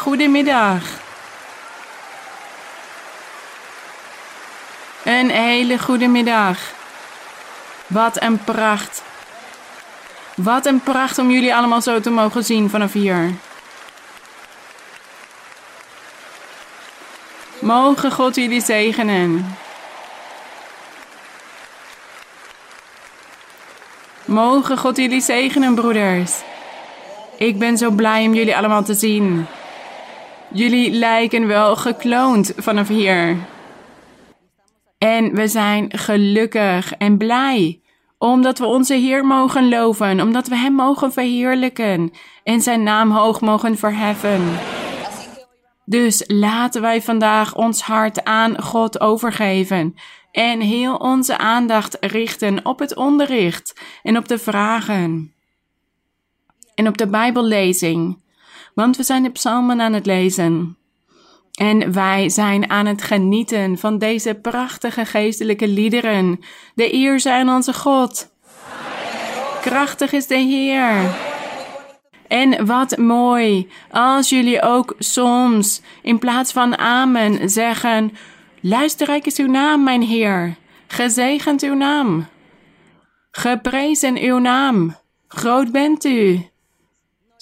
goedemiddag. Een hele goede middag. Wat een pracht. Wat een pracht om jullie allemaal zo te mogen zien vanaf hier. Mogen God jullie zegenen. Mogen God jullie zegenen, broeders. Ik ben zo blij om jullie allemaal te zien. Jullie lijken wel gekloond vanaf hier. En we zijn gelukkig en blij omdat we onze Heer mogen loven, omdat we Hem mogen verheerlijken en Zijn naam hoog mogen verheffen. Dus laten wij vandaag ons hart aan God overgeven en heel onze aandacht richten op het onderricht en op de vragen en op de Bijbellezing, want we zijn de psalmen aan het lezen. En wij zijn aan het genieten van deze prachtige geestelijke liederen. De eer zijn onze God. Krachtig is de Heer. En wat mooi als jullie ook soms in plaats van amen zeggen: Luisterrijk is uw naam, mijn Heer. Gezegend uw naam. Geprezen uw naam. Groot bent u.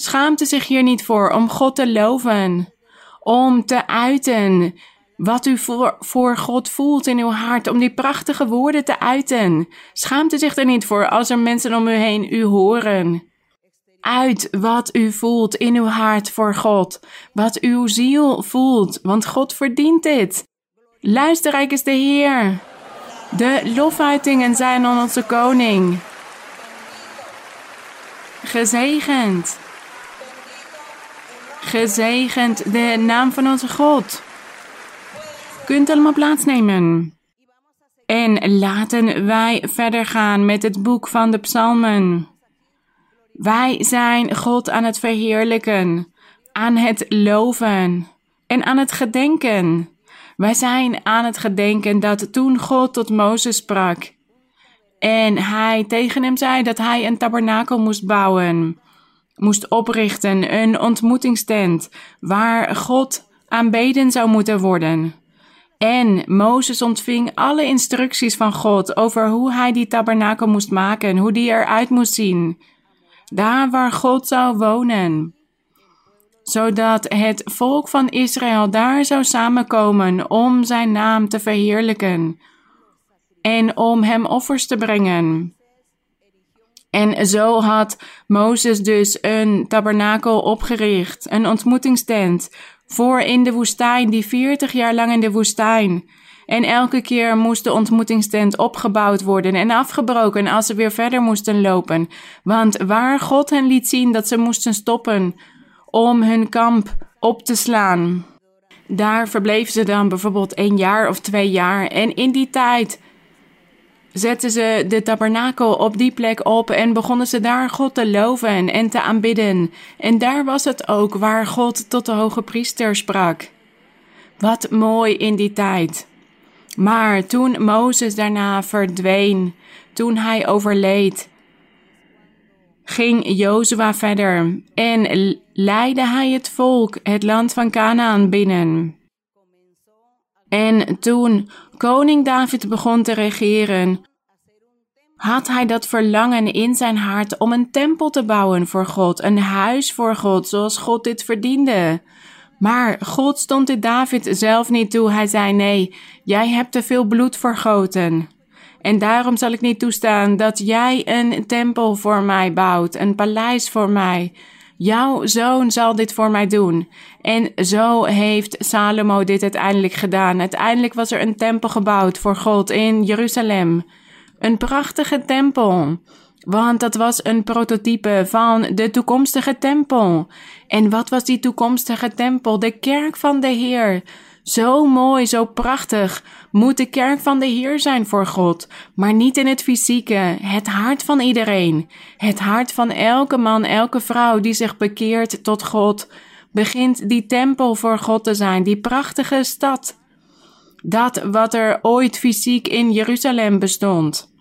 Schaamt u zich hier niet voor om God te loven, om te uiten wat u voor, voor God voelt in uw hart, om die prachtige woorden te uiten. Schaamt u zich er niet voor als er mensen om u heen u horen. Uit wat u voelt in uw hart voor God, wat uw ziel voelt, want God verdient dit. Luisterrijk is de Heer. De lofuitingen zijn aan onze koning. Gezegend. Gezegend de naam van onze God. Kunt allemaal plaatsnemen. En laten wij verder gaan met het boek van de Psalmen. Wij zijn God aan het verheerlijken, aan het loven en aan het gedenken. Wij zijn aan het gedenken dat toen God tot Mozes sprak en hij tegen hem zei dat hij een tabernakel moest bouwen moest oprichten, een ontmoetingstent waar God aanbeden zou moeten worden. En Mozes ontving alle instructies van God over hoe hij die tabernakel moest maken, hoe die eruit moest zien. Daar waar God zou wonen. Zodat het volk van Israël daar zou samenkomen om zijn naam te verheerlijken en om hem offers te brengen. En zo had Mozes dus een tabernakel opgericht, een ontmoetingstent, voor in de woestijn, die 40 jaar lang in de woestijn. En elke keer moest de ontmoetingstent opgebouwd worden en afgebroken als ze weer verder moesten lopen. Want waar God hen liet zien dat ze moesten stoppen om hun kamp op te slaan, daar verbleven ze dan bijvoorbeeld een jaar of twee jaar. En in die tijd zetten ze de tabernakel op die plek op en begonnen ze daar God te loven en te aanbidden. En daar was het ook waar God tot de hoge priester sprak. Wat mooi in die tijd. Maar toen Mozes daarna verdween, toen hij overleed, ging Jozua verder en leidde hij het volk het land van Canaan binnen. En toen koning David begon te regeren, had hij dat verlangen in zijn hart om een tempel te bouwen voor God, een huis voor God, zoals God dit verdiende. Maar God stond dit David zelf niet toe. Hij zei: Nee, jij hebt te veel bloed vergoten. En daarom zal ik niet toestaan dat jij een tempel voor mij bouwt, een paleis voor mij. Jouw zoon zal dit voor mij doen. En zo heeft Salomo dit uiteindelijk gedaan. Uiteindelijk was er een tempel gebouwd voor God in Jeruzalem. Een prachtige tempel. Want dat was een prototype van de toekomstige tempel. En wat was die toekomstige tempel? De kerk van de Heer. Zo mooi, zo prachtig moet de kerk van de Heer zijn voor God, maar niet in het fysieke, het hart van iedereen. Het hart van elke man, elke vrouw die zich bekeert tot God, begint die tempel voor God te zijn, die prachtige stad. Dat wat er ooit fysiek in Jeruzalem bestond.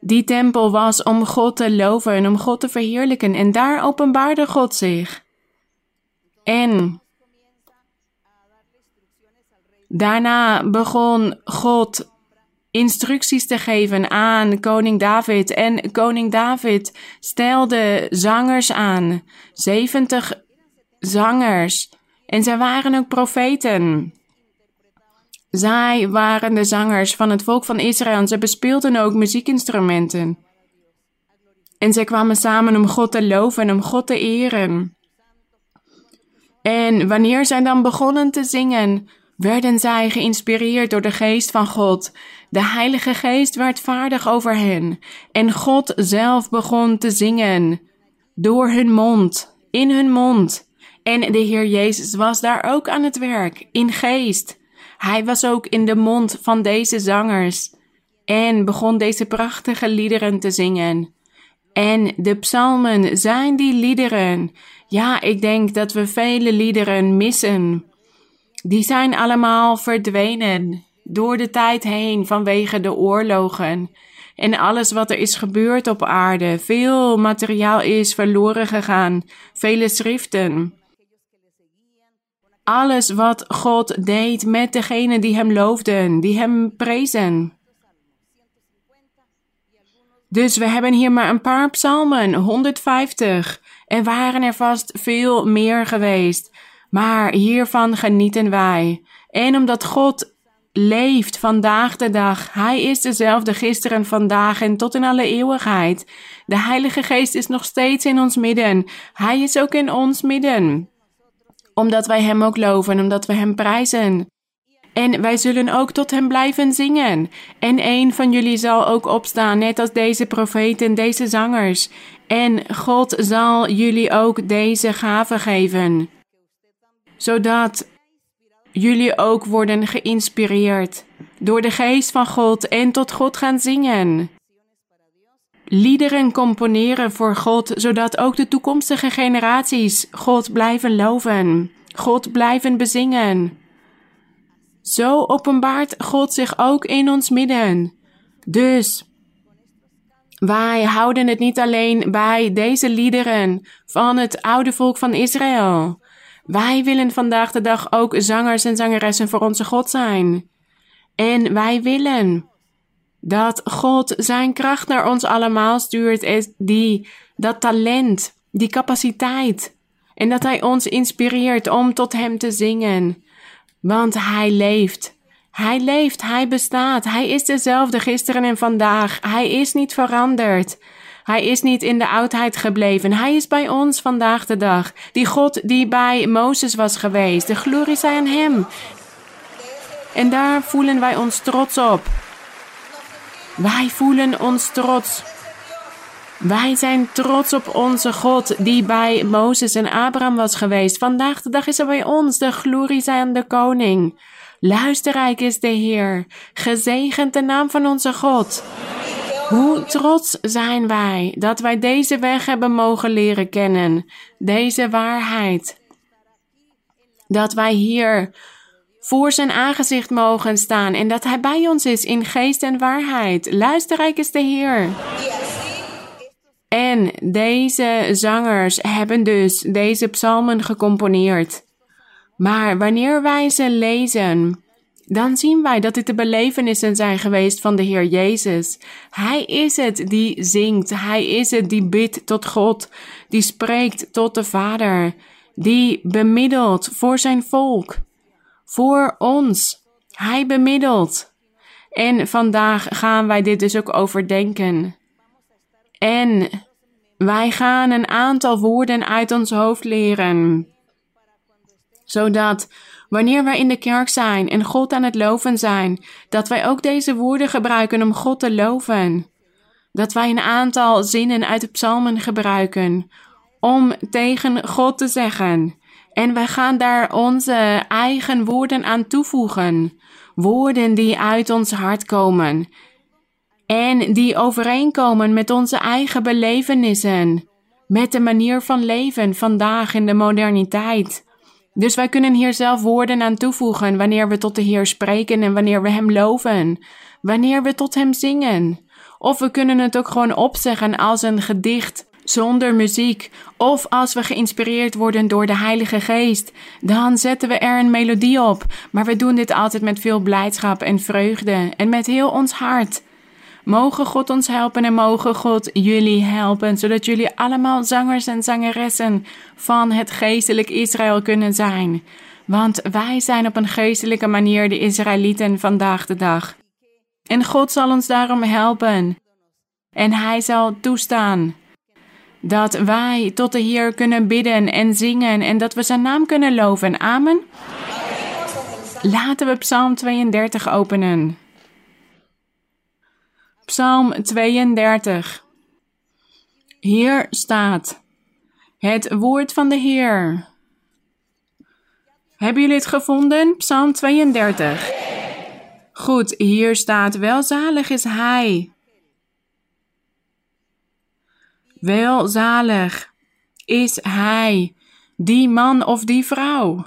Die tempel was om God te loven en om God te verheerlijken en daar openbaarde God zich. En daarna begon God instructies te geven aan koning David. En koning David stelde zangers aan, 70 zangers. En zij waren ook profeten. Zij waren de zangers van het volk van Israël ze bespeelden ook muziekinstrumenten. En zij kwamen samen om God te loven en om God te eren. En wanneer zij dan begonnen te zingen, werden zij geïnspireerd door de geest van God. De Heilige Geest werd vaardig over hen en God zelf begon te zingen door hun mond, in hun mond. En de Heer Jezus was daar ook aan het werk, in geest. Hij was ook in de mond van deze zangers en begon deze prachtige liederen te zingen. En de psalmen zijn die liederen. Ja, ik denk dat we vele liederen missen. Die zijn allemaal verdwenen door de tijd heen vanwege de oorlogen en alles wat er is gebeurd op aarde. Veel materiaal is verloren gegaan, vele schriften. Alles wat God deed met degenen die hem loofden, die hem prezen. Dus we hebben hier maar een paar psalmen, 150. Er waren er vast veel meer geweest. Maar hiervan genieten wij. En omdat God leeft vandaag de dag. Hij is dezelfde gisteren, vandaag en tot in alle eeuwigheid. De Heilige Geest is nog steeds in ons midden. Hij is ook in ons midden. Omdat wij Hem ook loven, omdat we Hem prijzen. En wij zullen ook tot Hem blijven zingen. En een van jullie zal ook opstaan, net als deze profeten, deze zangers. En God zal jullie ook deze gave geven. Zodat jullie ook worden geïnspireerd door de geest van God en tot God gaan zingen. Liederen componeren voor God, zodat ook de toekomstige generaties God blijven loven, God blijven bezingen. Zo openbaart God zich ook in ons midden. Dus wij houden het niet alleen bij deze liederen van het oude volk van Israël. Wij willen vandaag de dag ook zangers en zangeressen voor onze God zijn. En wij willen dat God zijn kracht naar ons allemaal stuurt, die, dat talent, die capaciteit. En dat Hij ons inspireert om tot Hem te zingen. Want Hij leeft. Hij leeft, Hij bestaat. Hij is dezelfde gisteren en vandaag. Hij is niet veranderd. Hij is niet in de oudheid gebleven. Hij is bij ons vandaag de dag. Die God die bij Mozes was geweest. De glorie zij aan Hem. En daar voelen wij ons trots op. Wij voelen ons trots. Wij zijn trots op onze God die bij Mozes en Abraham was geweest. Vandaag de dag is er bij ons. De glorie zij aan de koning. Luisterrijk is de Heer. Gezegend de naam van onze God. Hoe trots zijn wij dat wij deze weg hebben mogen leren kennen, deze waarheid. Dat wij hier voor zijn aangezicht mogen staan en dat hij bij ons is in geest en waarheid. Luisterrijk is de Heer. En deze zangers hebben dus deze psalmen gecomponeerd. Maar wanneer wij ze lezen, dan zien wij dat dit de belevenissen zijn geweest van de Heer Jezus. Hij is het die zingt, Hij is het die bidt tot God, die spreekt tot de Vader, die bemiddelt voor zijn volk, voor ons. Hij bemiddelt. En vandaag gaan wij dit dus ook overdenken. En wij gaan een aantal woorden uit ons hoofd leren, zodat wanneer wij in de kerk zijn en God aan het loven zijn, dat wij ook deze woorden gebruiken om God te loven. Dat wij een aantal zinnen uit de psalmen gebruiken om tegen God te zeggen. En wij gaan daar onze eigen woorden aan toevoegen. Woorden die uit ons hart komen. En die overeenkomen met onze eigen belevenissen. Met de manier van leven vandaag in de moderniteit. Dus wij kunnen hier zelf woorden aan toevoegen wanneer we tot de Heer spreken en wanneer we Hem loven, wanneer we tot Hem zingen. Of we kunnen het ook gewoon opzeggen als een gedicht, zonder muziek. Of als we geïnspireerd worden door de Heilige Geest, dan zetten we er een melodie op. Maar we doen dit altijd met veel blijdschap en vreugde en met heel ons hart. Mogen God ons helpen en mogen God jullie helpen, zodat jullie allemaal zangers en zangeressen van het geestelijk Israël kunnen zijn. Want wij zijn op een geestelijke manier de Israëlieten vandaag de dag. En God zal ons daarom helpen. En Hij zal toestaan dat wij tot de Heer kunnen bidden en zingen en dat we Zijn naam kunnen loven. Amen. Laten we Psalm 32 openen. Psalm 32. Hier staat het woord van de Heer. Hebben jullie het gevonden? Psalm 32. Goed, hier staat: Welzalig is Hij. Welzalig is Hij, die man of die vrouw,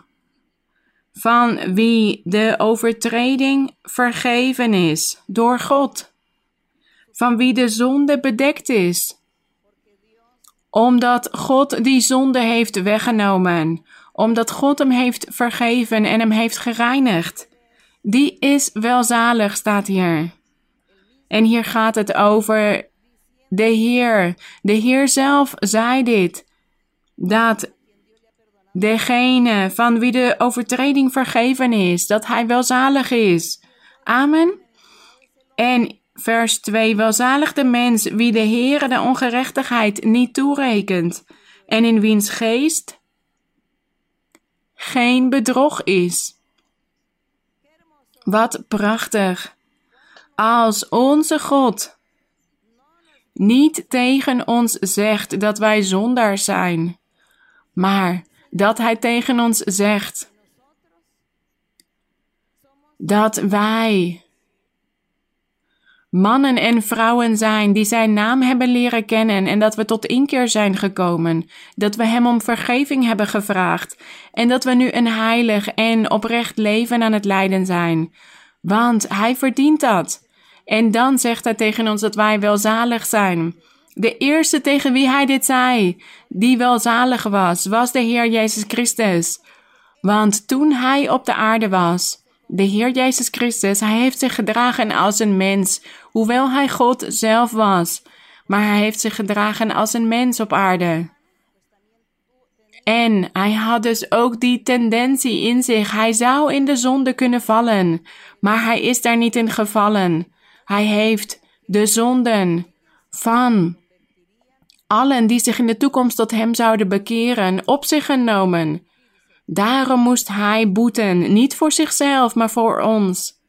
van wie de overtreding vergeven is door God van wie de zonde bedekt is. Omdat God die zonde heeft weggenomen, omdat God hem heeft vergeven en hem heeft gereinigd. Die is welzalig, staat hier. En hier gaat het over de Heer. De Heer zelf zei dit: dat degene van wie de overtreding vergeven is, dat hij welzalig is. Amen. En Vers 2. Welzalig de mens wie de Heere de ongerechtigheid niet toerekent en in wiens geest geen bedrog is. Wat prachtig. Als onze God niet tegen ons zegt dat wij zondaars zijn, maar dat Hij tegen ons zegt dat wij mannen en vrouwen zijn die zijn naam hebben leren kennen en dat we tot inkeer zijn gekomen, dat we hem om vergeving hebben gevraagd en dat we nu een heilig en oprecht leven aan het leiden zijn. Want hij verdient dat. En dan zegt hij tegen ons dat wij welzalig zijn. De eerste tegen wie hij dit zei, die welzalig was, was de Heer Jezus Christus. Want toen hij op de aarde was, de Heer Jezus Christus, hij heeft zich gedragen als een mens, hoewel hij God zelf was. Maar hij heeft zich gedragen als een mens op aarde. En hij had dus ook die tendentie in zich. Hij zou in de zonde kunnen vallen, maar hij is daar niet in gevallen. Hij heeft de zonden van allen die zich in de toekomst tot hem zouden bekeren op zich genomen. Daarom moest hij boeten, niet voor zichzelf, maar voor ons.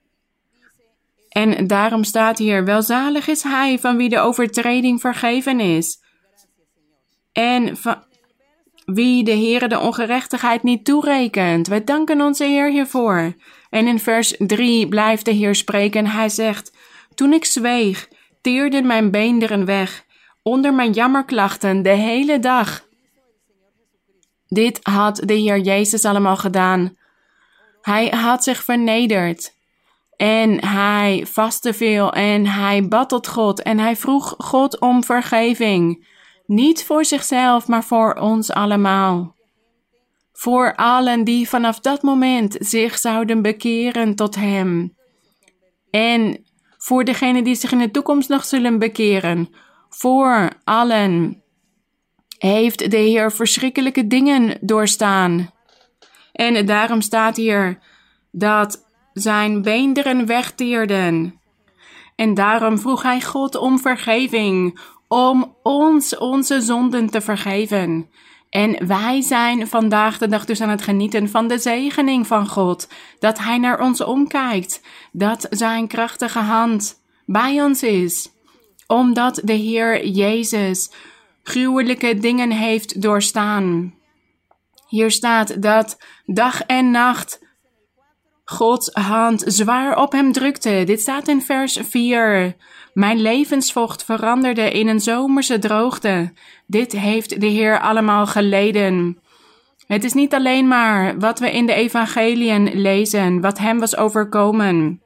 En daarom staat hier: Welzalig is hij van wie de overtreding vergeven is. En van wie de Heere de ongerechtigheid niet toerekent. Wij danken onze Heer hiervoor. En in vers 3 blijft de Heer spreken. Hij zegt: Toen ik zweeg, teerden mijn beenderen weg, onder mijn jammerklachten de hele dag. Dit had de Heer Jezus allemaal gedaan. Hij had zich vernederd. En hij vastte veel en hij bad tot God en hij vroeg God om vergeving. Niet voor zichzelf, maar voor ons allemaal. Voor allen die vanaf dat moment zich zouden bekeren tot Hem. En voor degenen die zich in de toekomst nog zullen bekeren. Voor allen heeft de Heer verschrikkelijke dingen doorstaan. En daarom staat hier dat zijn beenderen wegteerden. En daarom vroeg hij God om vergeving, om ons onze zonden te vergeven. En wij zijn vandaag de dag dus aan het genieten van de zegening van God. Dat Hij naar ons omkijkt. Dat Zijn krachtige hand bij ons is. Omdat de Heer Jezus gruwelijke dingen heeft doorstaan. Hier staat dat dag en nacht Gods hand zwaar op hem drukte. Dit staat in vers 4. Mijn levensvocht veranderde in een zomerse droogte. Dit heeft de Heer allemaal geleden. Het is niet alleen maar wat we in de evangeliën lezen, wat hem was overkomen.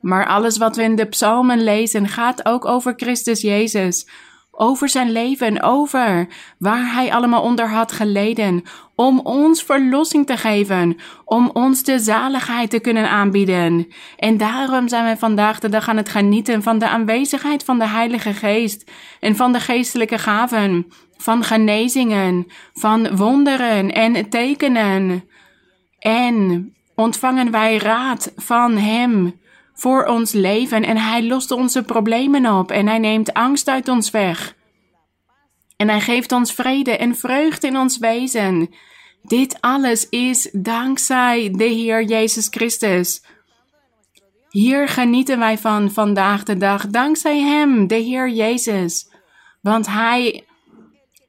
Maar alles wat we in de psalmen lezen gaat ook over Christus Jezus over zijn leven, over waar hij allemaal onder had geleden, om ons verlossing te geven, om ons de zaligheid te kunnen aanbieden. En daarom zijn wij vandaag de dag aan het genieten van de aanwezigheid van de Heilige Geest en van de geestelijke gaven, van genezingen, van wonderen en tekenen. En ontvangen wij raad van Hem voor ons leven en Hij lost onze problemen op en Hij neemt angst uit ons weg. En Hij geeft ons vrede en vreugde in ons wezen. Dit alles is dankzij de Heer Jezus Christus. Hier genieten wij van vandaag de dag, dankzij Hem, de Heer Jezus. Want Hij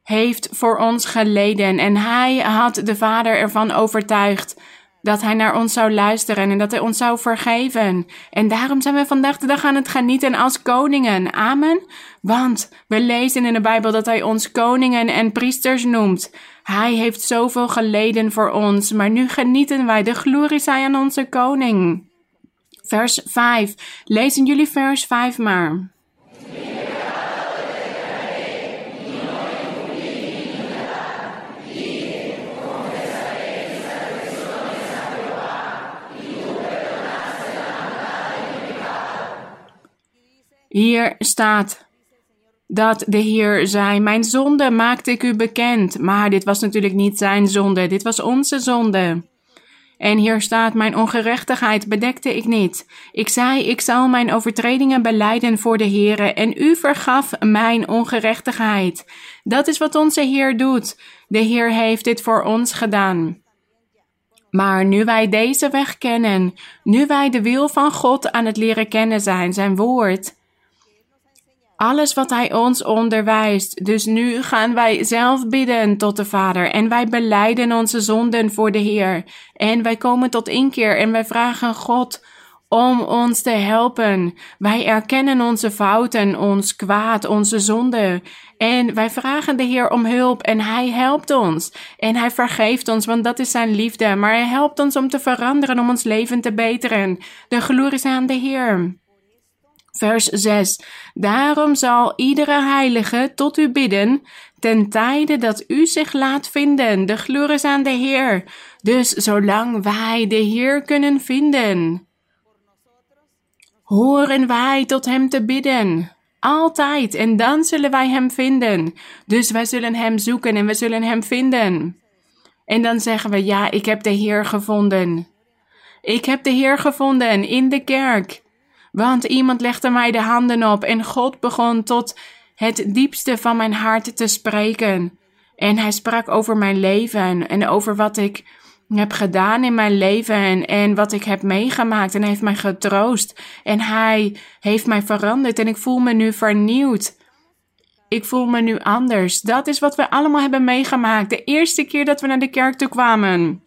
heeft voor ons geleden en Hij had de Vader ervan overtuigd dat Hij naar ons zou luisteren en dat Hij ons zou vergeven. En daarom zijn we vandaag de dag aan het genieten als koningen. Amen. Want we lezen in de Bijbel dat Hij ons koningen en priesters noemt. Hij heeft zoveel geleden voor ons, maar nu genieten wij. De glorie zij aan onze koning. Vers 5. Lezen jullie vers 5 maar. Hier staat dat de Heer zei: Mijn zonde maakte ik u bekend. Maar dit was natuurlijk niet zijn zonde, dit was onze zonde. En hier staat: Mijn ongerechtigheid bedekte ik niet. Ik zei: Ik zal mijn overtredingen beleiden voor de Heer. En u vergaf mijn ongerechtigheid. Dat is wat onze Heer doet. De Heer heeft dit voor ons gedaan. Maar nu wij deze weg kennen, nu wij de wil van God aan het leren kennen zijn, zijn woord alles wat Hij ons onderwijst. Dus nu gaan wij zelf bidden tot de Vader en wij beleiden onze zonden voor de Heer. En wij komen tot inkeer en wij vragen God om ons te helpen. Wij erkennen onze fouten, ons kwaad, onze zonde. En wij vragen de Heer om hulp en Hij helpt ons. En Hij vergeeft ons, want dat is Zijn liefde. Maar Hij helpt ons om te veranderen, om ons leven te beteren. De glorie is aan de Heer. Vers 6. Daarom zal iedere heilige tot u bidden, ten tijde dat u zich laat vinden. De glorie is aan de Heer. Dus zolang wij de Heer kunnen vinden, horen wij tot Hem te bidden. Altijd. En dan zullen wij Hem vinden. Dus wij zullen Hem zoeken en we zullen Hem vinden. En dan zeggen we, ja, ik heb de Heer gevonden. Ik heb de Heer gevonden in de kerk. Want iemand legde mij de handen op en God begon tot het diepste van mijn hart te spreken. En hij sprak over mijn leven en over wat ik heb gedaan in mijn leven en, wat ik heb meegemaakt. En hij heeft mij getroost en hij heeft mij veranderd en ik voel me nu vernieuwd. Ik voel me nu anders. Dat is wat we allemaal hebben meegemaakt. De eerste keer dat we naar de kerk toe kwamen.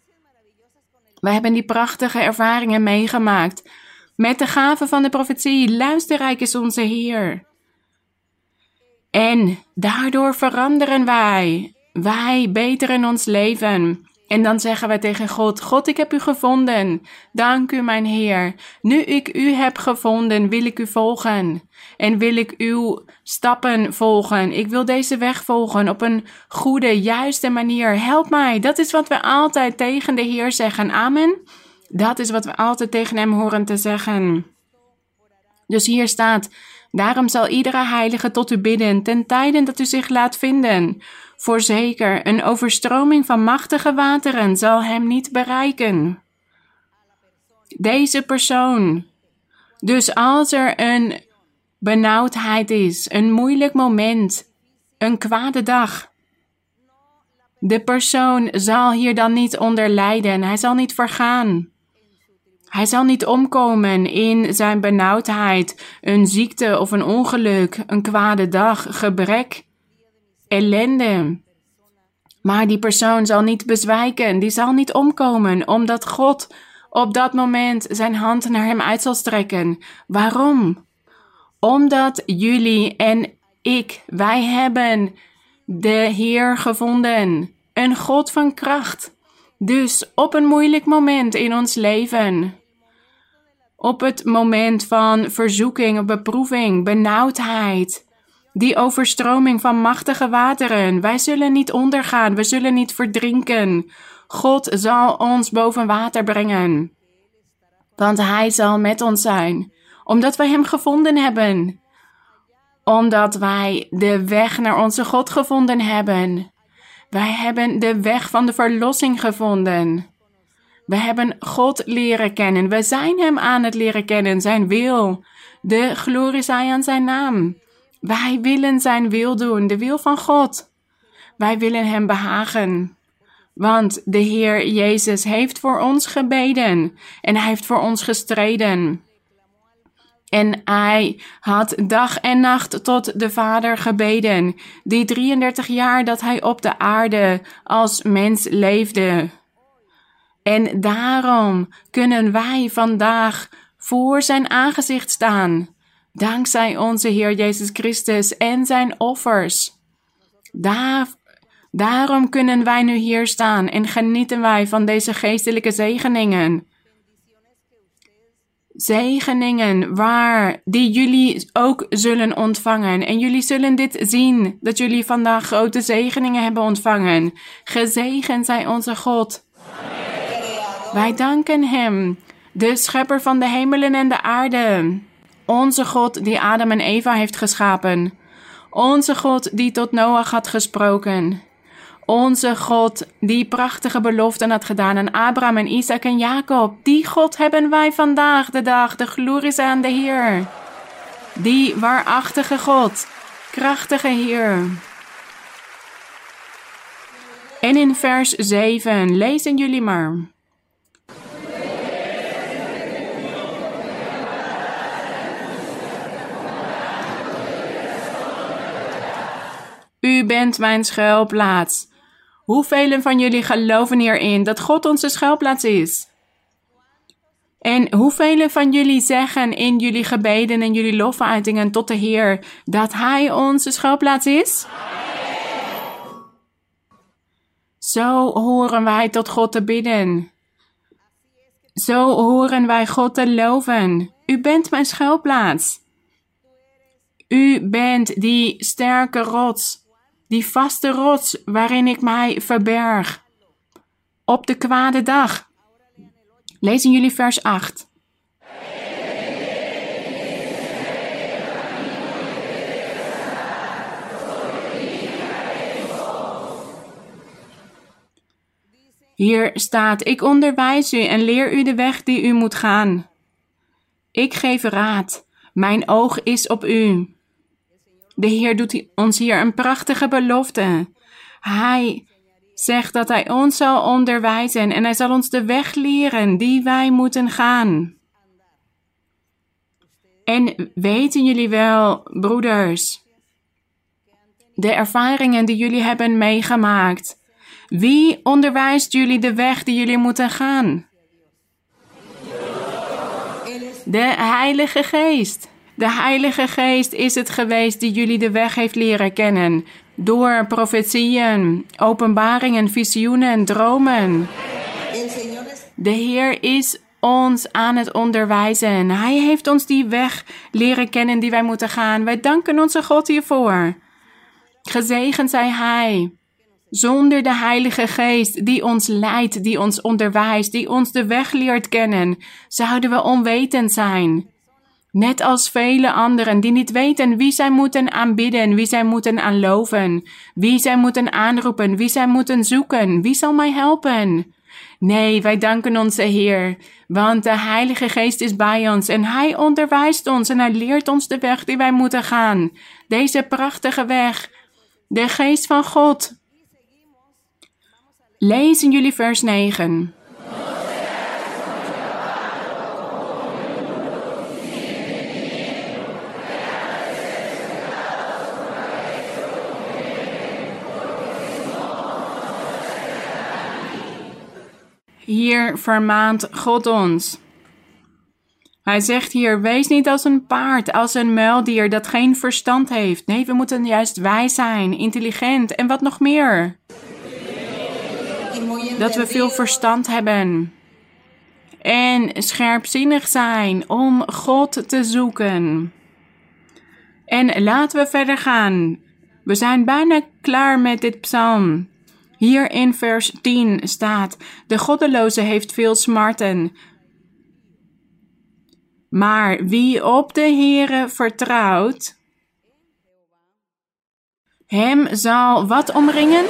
We hebben die prachtige ervaringen meegemaakt. Met de gave van de profetie, luisterrijk is onze Heer. En daardoor veranderen wij. Wij beteren ons leven. En dan zeggen wij tegen God: God, ik heb u gevonden. Dank u, mijn Heer. Nu ik u heb gevonden, wil ik u volgen. En wil ik uw stappen volgen. Ik wil deze weg volgen op een goede, juiste manier. Help mij. Dat is wat we altijd tegen de Heer zeggen. Amen. Dat is wat we altijd tegen hem horen te zeggen. Dus hier staat: Daarom zal iedere heilige tot u bidden, ten tijde dat u zich laat vinden. Voorzeker, een overstroming van machtige wateren zal hem niet bereiken. Deze persoon. Dus als er een benauwdheid is, een moeilijk moment, een kwade dag. De persoon zal hier dan niet onder lijden, hij zal niet vergaan. Hij zal niet omkomen in zijn benauwdheid, een ziekte of een ongeluk, een kwade dag, gebrek, ellende. Maar die persoon zal niet bezwijken, die zal niet omkomen, omdat God op dat moment zijn hand naar hem uit zal strekken. Waarom? Omdat jullie en ik, wij hebben de Heer gevonden, een God van kracht. Dus op een moeilijk moment in ons leven, op het moment van verzoeking, beproeving, benauwdheid, Die overstroming van machtige wateren. Wij zullen niet ondergaan, we zullen niet verdrinken. God zal ons boven water brengen. Want Hij zal met ons zijn, omdat wij Hem gevonden hebben. Omdat wij de weg naar onze God gevonden hebben. Wij hebben de weg van de verlossing gevonden. We hebben God leren kennen. We zijn Hem aan het leren kennen, Zijn wil. De glorie zij aan Zijn naam. Wij willen Zijn wil doen, de wil van God. Wij willen Hem behagen. Want de Heer Jezus heeft voor ons gebeden en Hij heeft voor ons gestreden. En hij had dag en nacht tot de Vader gebeden, die 33 jaar dat hij op de aarde als mens leefde. En daarom kunnen wij vandaag voor zijn aangezicht staan, dankzij onze Heer Jezus Christus en zijn offers. Daar, daarom kunnen wij nu hier staan en genieten wij van deze geestelijke zegeningen. Zegeningen waar die jullie ook zullen ontvangen. En jullie zullen dit zien, dat jullie vandaag grote zegeningen hebben ontvangen. Gezegend zij onze God. Wij danken Hem, de schepper van de hemelen en de aarde. Onze God die Adam en Eva heeft geschapen. Onze God die tot Noach had gesproken. Onze God die prachtige beloften had gedaan aan Abraham en Isaac en Jacob. Die God hebben wij vandaag de dag. De glorie aan de Heer. Die waarachtige God, krachtige Heer. En in vers 7 lezen jullie maar. U bent mijn schuilplaats. Hoeveel van jullie geloven hierin dat God onze schuilplaats is? En hoeveel van jullie zeggen in jullie gebeden en jullie lofuitingen tot de Heer dat Hij onze schuilplaats is? Zo horen wij tot God te bidden. Zo horen wij God te loven. U bent mijn schuilplaats. U bent die sterke rots die vaste rots waarin ik mij verberg. Op de kwade dag. Lezen jullie vers 8. Hier staat: Ik onderwijs u en leer u de weg die u moet gaan. Ik geef raad. Mijn oog is op u. De Heer doet ons hier een prachtige belofte. Hij zegt dat Hij ons zal onderwijzen en Hij zal ons de weg leren die wij moeten gaan. En weten jullie wel, broeders, de ervaringen die jullie hebben meegemaakt? Wie onderwijst jullie de weg die jullie moeten gaan? De Heilige Geest. De Heilige Geest is het geweest die jullie de weg heeft leren kennen. Door profetieën, openbaringen, visioenen, dromen. De Heer is ons aan het onderwijzen. Hij heeft ons die weg leren kennen die wij moeten gaan. Wij danken onze God hiervoor. Gezegend zij Hij. Zonder de Heilige Geest die ons leidt, die ons onderwijst, die ons de weg leert kennen, zouden we onwetend zijn. Net als vele anderen die niet weten wie zij moeten aanbidden, wie zij moeten aanloven, wie zij moeten aanroepen, wie zij moeten zoeken, wie zal mij helpen? Nee, wij danken onze Heer, want de Heilige Geest is bij ons en Hij onderwijst ons en Hij leert ons de weg die wij moeten gaan. Deze prachtige weg, de Geest van God. Lezen jullie vers 9. Hier vermaant God ons. Hij zegt hier: wees niet als een paard, als een muildier dat geen verstand heeft. Nee, we moeten juist wijs zijn, intelligent en wat nog meer. Dat we veel verstand hebben. En scherpzinnig zijn om God te zoeken. En laten we verder gaan. We zijn bijna klaar met dit psalm. Hier in vers 10 staat: De goddeloze heeft veel smarten. Maar wie op de Heere vertrouwt, hem zal wat omringen?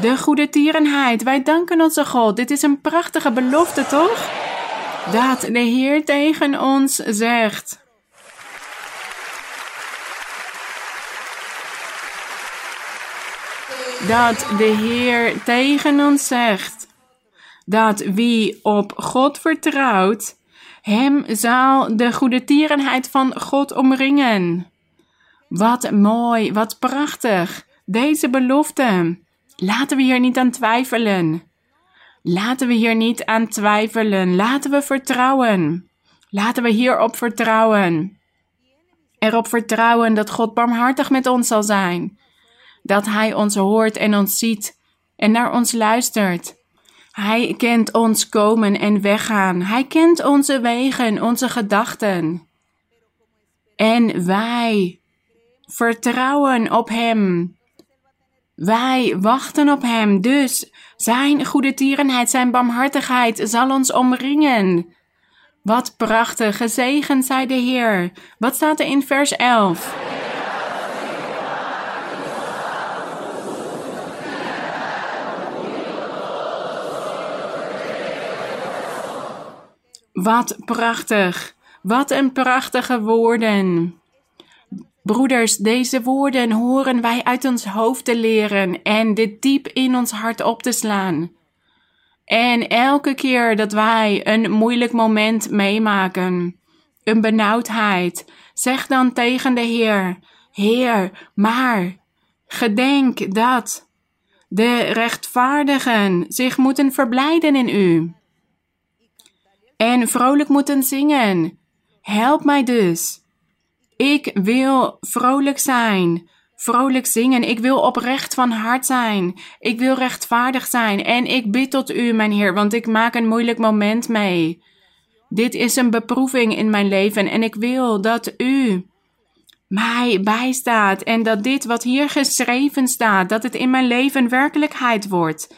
De goede tierenheid. Wij danken onze God. Dit is een prachtige belofte, toch? Dat de Heer tegen ons zegt. Dat de Heer tegen ons zegt. Dat wie op God vertrouwt, hem zal de goede tierenheid van God omringen. Wat mooi, wat prachtig. Deze belofte. Laten we hier niet aan twijfelen. Laten we hier niet aan twijfelen. Laten we vertrouwen. Laten we hierop vertrouwen. Erop vertrouwen dat God barmhartig met ons zal zijn. Dat Hij ons hoort en ons ziet en naar ons luistert. Hij kent ons komen en weggaan. Hij kent onze wegen, onze gedachten. En wij vertrouwen op Hem. Wij wachten op Hem, dus Zijn goede tierenheid, Zijn barmhartigheid zal ons omringen. Wat prachtig, gezegend zij de Heer. Wat staat er in vers 11? Wat prachtig. Wat een prachtige woorden. Broeders, deze woorden horen wij uit ons hoofd te leren en dit diep in ons hart op te slaan. En elke keer dat wij een moeilijk moment meemaken, een benauwdheid, zeg dan tegen de Heer: Heer, maar gedenk dat de rechtvaardigen zich moeten verblijden in U en vrolijk moeten zingen. Help mij dus. Ik wil vrolijk zijn, vrolijk zingen. Ik wil oprecht van hart zijn. Ik wil rechtvaardig zijn. En ik bid tot u, mijn Heer, want ik maak een moeilijk moment mee. Dit is een beproeving in mijn leven en ik wil dat u mij bijstaat en dat dit wat hier geschreven staat, dat het in mijn leven werkelijkheid wordt.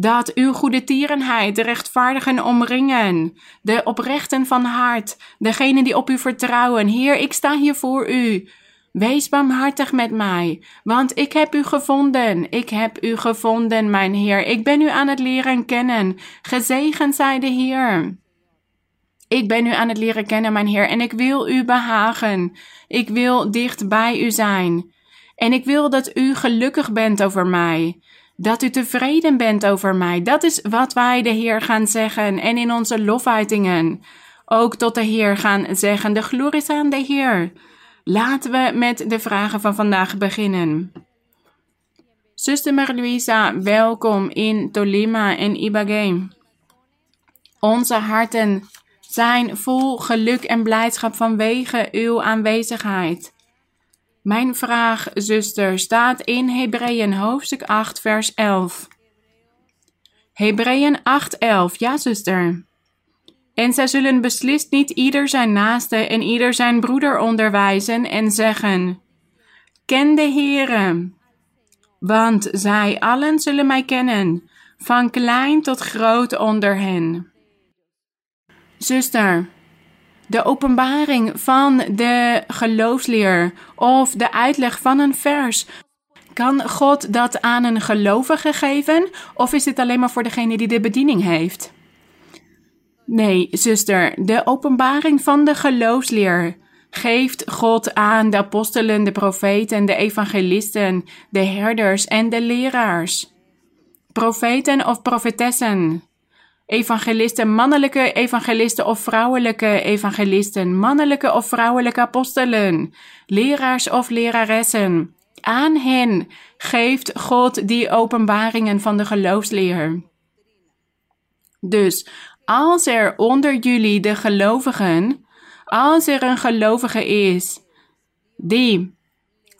Dat uw goede tierenheid de rechtvaardigen omringen, de oprechten van hart, degenen die op u vertrouwen. Heer, ik sta hier voor u. Wees barmhartig met mij, want ik heb u gevonden. Ik heb u gevonden, mijn Heer. Ik ben u aan het leren kennen. Gezegend zij de Heer. Ik ben u aan het leren kennen, mijn Heer, en ik wil u behagen. Ik wil dicht bij u zijn. En ik wil dat u gelukkig bent over mij dat u tevreden bent over mij. Dat is wat wij de Heer gaan zeggen en in onze lofuitingen ook tot de Heer gaan zeggen. De glorie is aan de Heer. Laten we met de vragen van vandaag beginnen. Zuster Marie-Louisa, welkom in Tolima en Ibagué. Onze harten zijn vol geluk en blijdschap vanwege uw aanwezigheid. Mijn vraag, zuster, staat in Hebreeën hoofdstuk 8, vers 11. Hebreeën 8, 11. Ja, zuster. En zij zullen beslist niet ieder zijn naaste en ieder zijn broeder onderwijzen en zeggen: Ken de Heere, want zij allen zullen mij kennen, van klein tot groot onder hen. Zuster, de openbaring van de geloofsleer of de uitleg van een vers. Kan God dat aan een gelovige geven of is dit alleen maar voor degene die de bediening heeft? Nee, zuster, de openbaring van de geloofsleer geeft God aan de apostelen, de profeten, de evangelisten, de herders en de leraars. Profeten of profetessen, evangelisten, mannelijke evangelisten of vrouwelijke evangelisten, mannelijke of vrouwelijke apostelen, leraars of leraressen. Aan hen geeft God die openbaringen van de geloofsleer. Dus als er onder jullie de gelovigen, als er een gelovige is die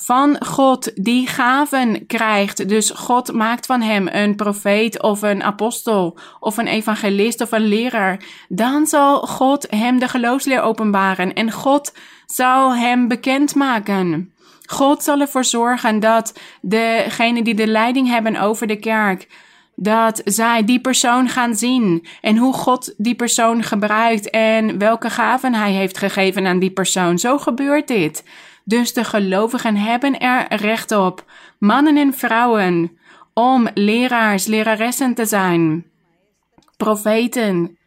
van God die gaven krijgt. Dus God maakt van hem een profeet of een apostel of een evangelist of een leraar. Dan zal God hem de geloofsleer openbaren en God zal hem bekendmaken. God zal ervoor zorgen dat degenen die de leiding hebben over de kerk, dat zij die persoon gaan zien en hoe God die persoon gebruikt en welke gaven hij heeft gegeven aan die persoon. Zo gebeurt dit. Dus de gelovigen hebben er recht op, mannen en vrouwen, om leraars, leraressen te zijn, profeten,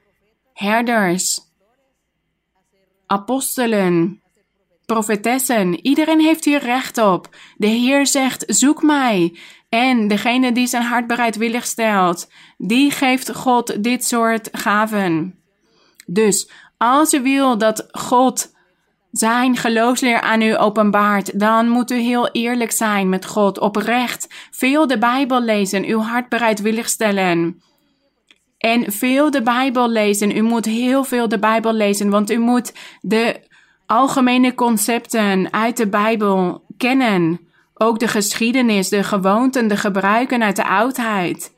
herders, apostelen, profetessen. Iedereen heeft hier recht op. De Heer zegt: zoek mij. En degene die zijn hart bereidwillig stelt, die geeft God dit soort gaven. Dus als u wil dat God zijn geloofsleer aan u openbaart, dan moet u heel eerlijk zijn met God, oprecht, veel de Bijbel lezen, uw hart bereidwillig stellen. En veel de Bijbel lezen. U moet heel veel de Bijbel lezen, want u moet de algemene concepten uit de Bijbel kennen. Ook de geschiedenis, de gewoonten, de gebruiken uit de oudheid.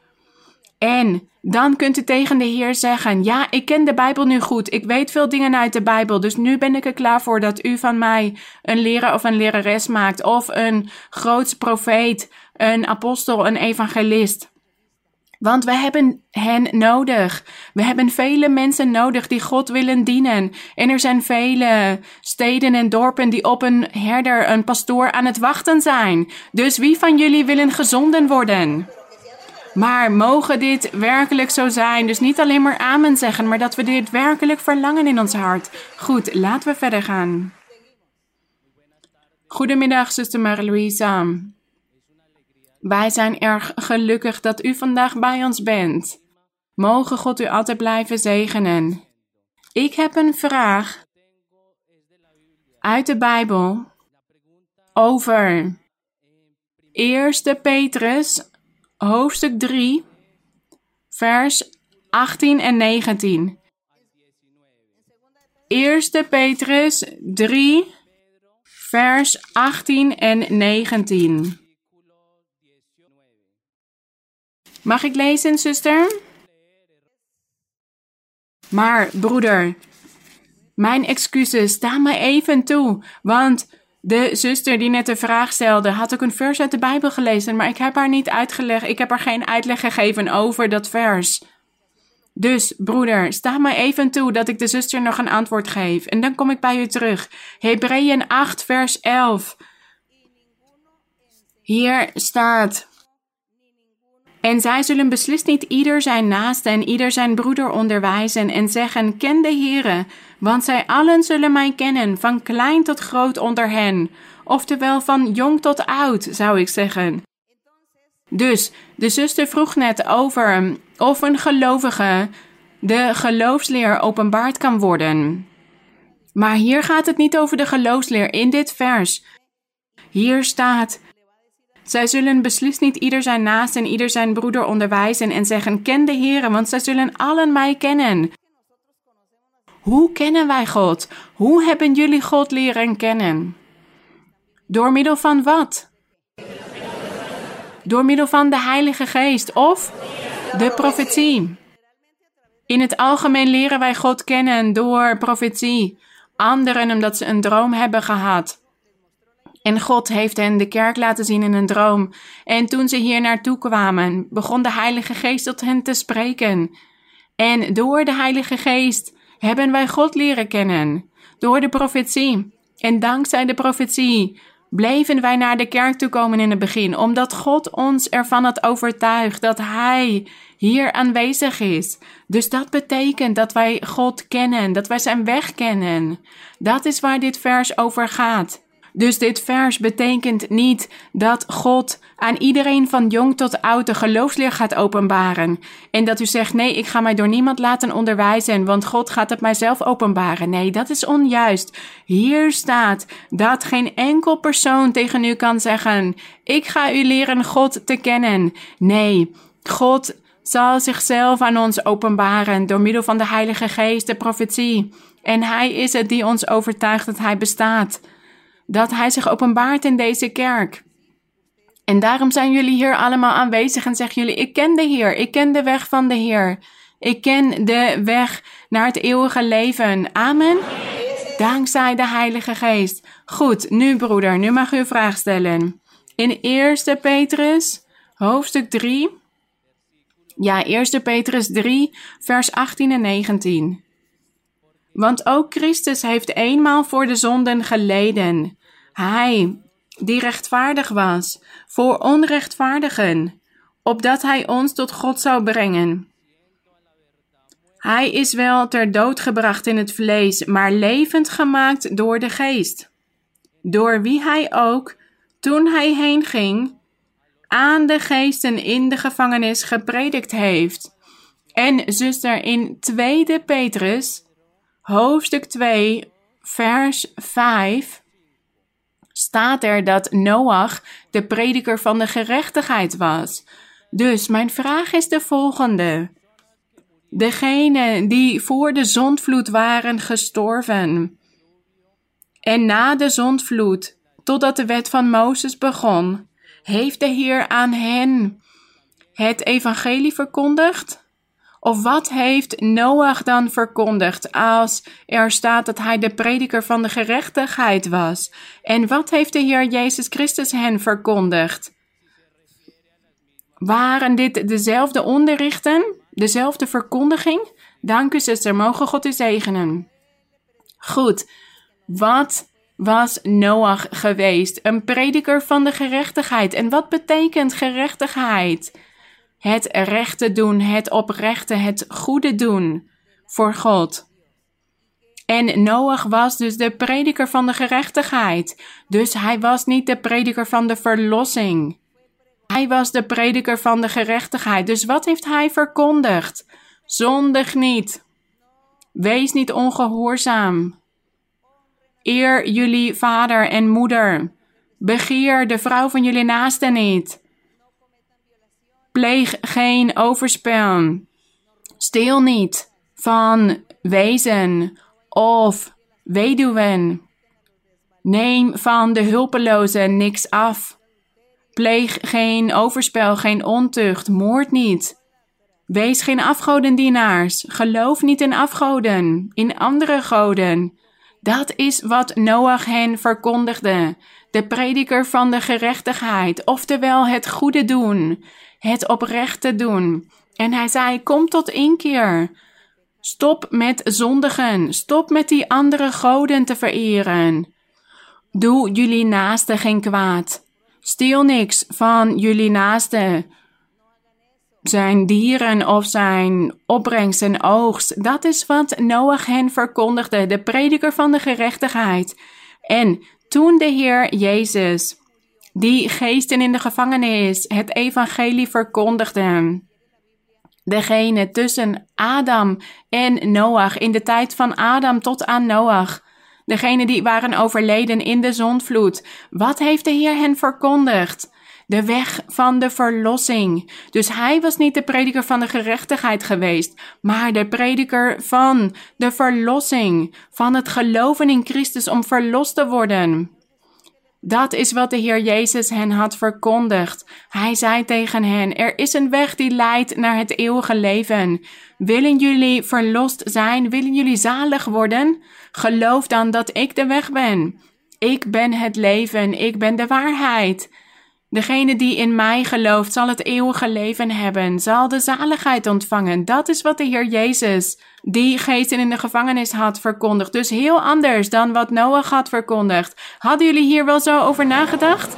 En dan kunt u tegen de Heer zeggen: Ja, ik ken de Bijbel nu goed. Ik weet veel dingen uit de Bijbel. Dus nu ben ik er klaar voor dat u van mij een leraar of een lerares maakt. Of een groots profeet, een apostel, een evangelist. Want we hebben hen nodig. We hebben vele mensen nodig die God willen dienen. En er zijn vele steden en dorpen die op een herder, een pastoor aan het wachten zijn. Dus wie van jullie willen gezonden worden? Maar mogen dit werkelijk zo zijn? Dus niet alleen maar amen zeggen, maar dat we dit werkelijk verlangen in ons hart. Goed, laten we verder gaan. Goedemiddag, zuster Marie-Louisa. Wij zijn erg gelukkig dat u vandaag bij ons bent. Mogen God u altijd blijven zegenen. Ik heb een vraag uit de Bijbel over 1 Petrus hoofdstuk 3 vers 18 en 19. 1 Petrus 3 vers 18 en 19. Mag ik lezen, zuster? Maar, broeder, mijn excuses, sta mij even toe, want de zuster die net de vraag stelde, had ook een vers uit de Bijbel gelezen, maar ik heb haar niet uitgelegd, ik heb haar geen uitleg gegeven over dat vers. Dus, broeder, sta mij even toe dat ik de zuster nog een antwoord geef, en dan kom ik bij u terug. Hebreeën 8, vers 11. Hier staat. En zij zullen beslist niet ieder zijn naaste en ieder zijn broeder onderwijzen en zeggen, ken de Heere, want zij allen zullen mij kennen, van klein tot groot onder hen, oftewel van jong tot oud, zou ik zeggen. Dus, de zuster vroeg net over of een gelovige de geloofsleer openbaard kan worden. Maar hier gaat het niet over de geloofsleer in dit vers. Hier staat, zij zullen beslist niet ieder zijn naast en ieder zijn broeder onderwijzen en zeggen: Ken de Heer, want zij zullen allen mij kennen. Hoe kennen wij God? Hoe hebben jullie God leren kennen? Door middel van wat? Door middel van de Heilige Geest of de profetie. In het algemeen leren wij God kennen door profetie. Anderen omdat ze een droom hebben gehad. En God heeft hen de kerk laten zien in een droom. En toen ze hier naartoe kwamen, begon de Heilige Geest tot hen te spreken. En door de Heilige Geest hebben wij God leren kennen. Door de profetie. En dankzij de profetie bleven wij naar de kerk toe komen in het begin, omdat God ons ervan had overtuigd dat Hij hier aanwezig is. Dus dat betekent dat wij God kennen, dat wij Zijn weg kennen. Dat is waar dit vers over gaat. Dus dit vers betekent niet dat God aan iedereen van jong tot oud de geloofsleer gaat openbaren. En dat u zegt: nee, ik ga mij door niemand laten onderwijzen, want God gaat het mijzelf openbaren. Nee, dat is onjuist. Hier staat dat geen enkel persoon tegen u kan zeggen: ik ga u leren God te kennen. Nee, God zal zichzelf aan ons openbaren door middel van de Heilige Geest, de profetie. En Hij is het die ons overtuigt dat Hij bestaat. Dat Hij zich openbaart in deze kerk. En daarom zijn jullie hier allemaal aanwezig en zeggen jullie: Ik ken de Heer, ik ken de weg van de Heer. Ik ken de weg naar het eeuwige leven. Amen. Dankzij de Heilige Geest. Goed, nu broeder, nu mag u een vraag stellen. In 1 Petrus, hoofdstuk 3. Ja, 1 Petrus 3, vers 18 en 19. Want ook Christus heeft eenmaal voor de zonden geleden. Hij, die rechtvaardig was, voor onrechtvaardigen, opdat hij ons tot God zou brengen. Hij is wel ter dood gebracht in het vlees, maar levend gemaakt door de geest. Door wie hij ook, toen hij heen ging, aan de geesten in de gevangenis gepredikt heeft. En zuster, in 2 Petrus, hoofdstuk 2, vers 5, staat er dat Noach de prediker van de gerechtigheid was. Dus mijn vraag is de volgende. Degenen die voor de zondvloed waren gestorven en na de zondvloed, totdat de wet van Mozes begon, heeft de Heer aan hen het evangelie verkondigd? Of wat heeft Noach dan verkondigd als er staat dat hij de prediker van de gerechtigheid was? En wat heeft de Heer Jezus Christus hen verkondigd? Waren dit dezelfde onderrichten, dezelfde verkondiging? Dank u, zuster. Mogen God u zegenen. Goed. Wat was Noach geweest? Een prediker van de gerechtigheid. En wat betekent gerechtigheid? Het rechte doen, het oprechte, het goede doen voor God. En Noach was dus de prediker van de gerechtigheid. Dus hij was niet de prediker van de verlossing. Hij was de prediker van de gerechtigheid. Dus wat heeft hij verkondigd? Zondig niet. Wees niet ongehoorzaam. Eer jullie vader en moeder. Begeer de vrouw van jullie naaste niet. Pleeg geen overspel. Steel niet van wezen of weduwen. Neem van de hulpelozen niks af. Pleeg geen overspel, geen ontucht, moord niet. Wees geen afgodendienaars. Geloof niet in afgoden, in andere goden. Dat is wat Noach hen verkondigde. De prediker van de gerechtigheid, oftewel het goede doen het oprechte doen. En hij zei: Kom tot inkeer. Stop met zondigen. Stop met die andere goden te vereren. Doe jullie naaste geen kwaad. Steel niks van jullie naaste. Zijn dieren of zijn opbrengst en oogst. Dat is wat Noach hen verkondigde, de prediker van de gerechtigheid. En toen de Heer Jezus die geesten in de gevangenis het evangelie verkondigden. Degene tussen Adam en Noach, in de tijd van Adam tot aan Noach. Degene die waren overleden in de zondvloed. Wat heeft de Heer hen verkondigd? De weg van de verlossing. Dus hij was niet de prediker van de gerechtigheid geweest, maar de prediker van de verlossing, van het geloven in Christus om verlost te worden. Dat is wat de Heer Jezus hen had verkondigd. Hij zei tegen hen: Er is een weg die leidt naar het eeuwige leven. Willen jullie verlost zijn? Willen jullie zalig worden? Geloof dan dat ik de weg ben. Ik ben het leven, ik ben de waarheid. Degene die in mij gelooft, zal het eeuwige leven hebben, zal de zaligheid ontvangen. Dat is wat de Heer Jezus, die geesten in de gevangenis had verkondigd. Dus heel anders dan wat Noach had verkondigd. Hadden jullie hier wel zo over nagedacht?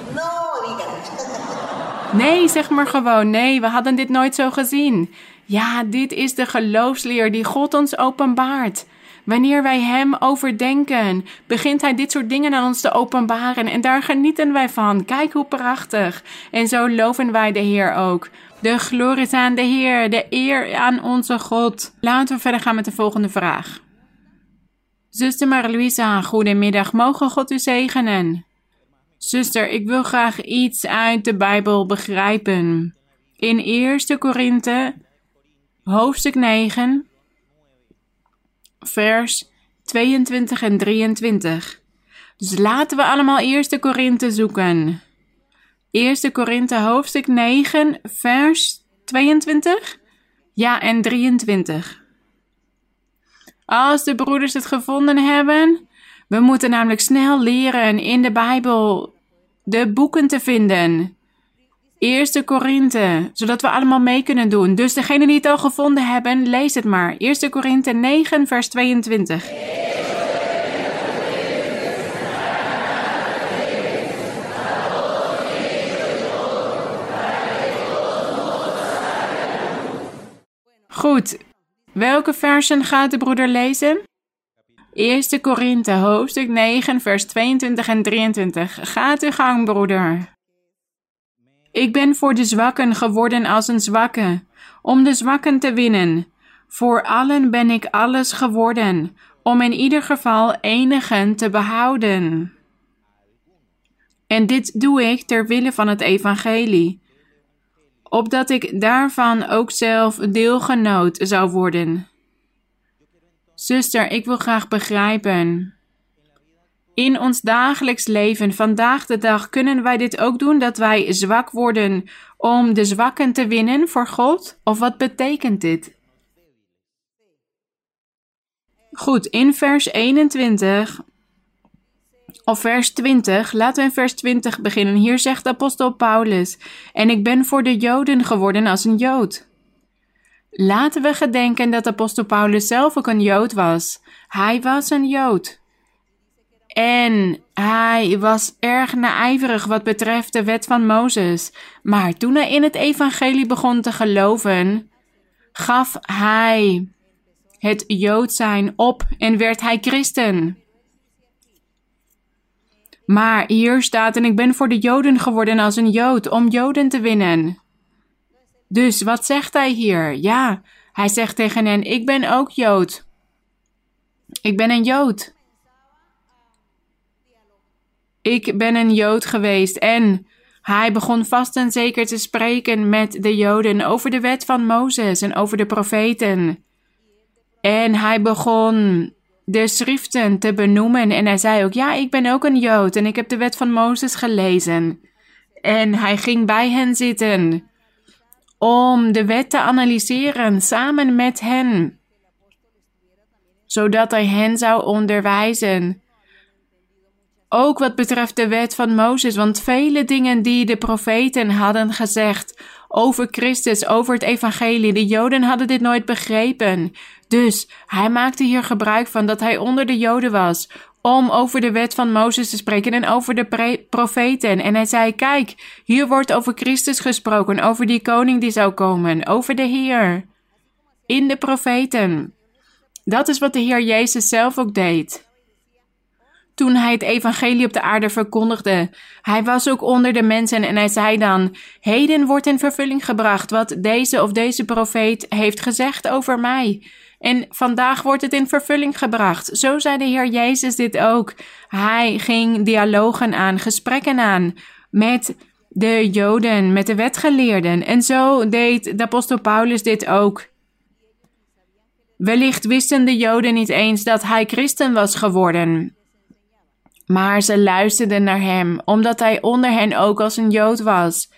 Nee, zeg maar gewoon. Nee, we hadden dit nooit zo gezien. Ja, dit is de geloofsleer die God ons openbaart. Wanneer wij Hem overdenken, begint Hij dit soort dingen aan ons te openbaren en daar genieten wij van. Kijk hoe prachtig. En zo loven wij de Heer ook. De glorie is aan de Heer, de eer aan onze God. Laten we verder gaan met de volgende vraag. Zuster Marie-Louisa, goedemiddag. Mogen God u zegenen? Zuster, ik wil graag iets uit de Bijbel begrijpen. In 1 Korinthe, hoofdstuk 9, vers 22 en 23. Dus laten we allemaal 1 Korinthe zoeken. 1 Korinthe hoofdstuk 9, vers 22? Ja, en 23. Als de broeders het gevonden hebben, we moeten namelijk snel leren in de Bijbel de boeken te vinden. Eerste Korinthe, zodat we allemaal mee kunnen doen. Dus degene die het al gevonden hebben, lees het maar. Eerste Korinthe 9, vers 22. Goed, welke versen gaat de broeder lezen? Eerste Korinthe, hoofdstuk 9, vers 22 en 23. Gaat uw gang, broeder. Ik ben voor de zwakken geworden als een zwakke, om de zwakken te winnen. Voor allen ben ik alles geworden, om in ieder geval enigen te behouden. En dit doe ik ter wille van het evangelie, opdat ik daarvan ook zelf deelgenoot zou worden. Zuster, ik wil graag begrijpen. In ons dagelijks leven, vandaag de dag, kunnen wij dit ook doen dat wij zwak worden om de zwakken te winnen voor God? Of wat betekent dit? Goed, in vers 21 of vers 20, laten we in vers 20 beginnen. Hier zegt apostel Paulus: En ik ben voor de Joden geworden als een Jood. Laten we gedenken dat apostel Paulus zelf ook een Jood was. Hij was een Jood. En hij was erg naijverig wat betreft de wet van Mozes. Maar toen hij in het evangelie begon te geloven, gaf hij het Jood zijn op en werd hij christen. Maar hier staat, en ik ben voor de Joden geworden als een Jood, om Joden te winnen. Dus wat zegt hij hier? Ja, hij zegt tegen hen: Ik ben ook Jood. Ik ben een Jood. Ik ben een Jood geweest en hij begon vast en zeker te spreken met de Joden over de wet van Mozes en over de profeten. En hij begon de schriften te benoemen en hij zei ook: Ja, ik ben ook een Jood en ik heb de wet van Mozes gelezen. En hij ging bij hen zitten om de wet te analyseren samen met hen, zodat hij hen zou onderwijzen. Ook wat betreft de wet van Mozes, want vele dingen die de profeten hadden gezegd over Christus, over het evangelie, de Joden hadden dit nooit begrepen. Dus hij maakte hier gebruik van dat hij onder de Joden was, om over de wet van Mozes te spreken en over de profeten. En hij zei: Kijk, hier wordt over Christus gesproken, over die koning die zou komen, over de Heer. In de profeten. Dat is wat de Heer Jezus zelf ook deed. Toen hij het evangelie op de aarde verkondigde, hij was ook onder de mensen en hij zei dan: Heden wordt in vervulling gebracht wat deze of deze profeet heeft gezegd over mij. En vandaag wordt het in vervulling gebracht. Zo zei de Heer Jezus dit ook. Hij ging dialogen aan, gesprekken aan met de Joden, met de wetgeleerden. En zo deed de apostel Paulus dit ook. Wellicht wisten de Joden niet eens dat hij christen was geworden. Maar ze luisterden naar hem, omdat hij onder hen ook als een Jood was.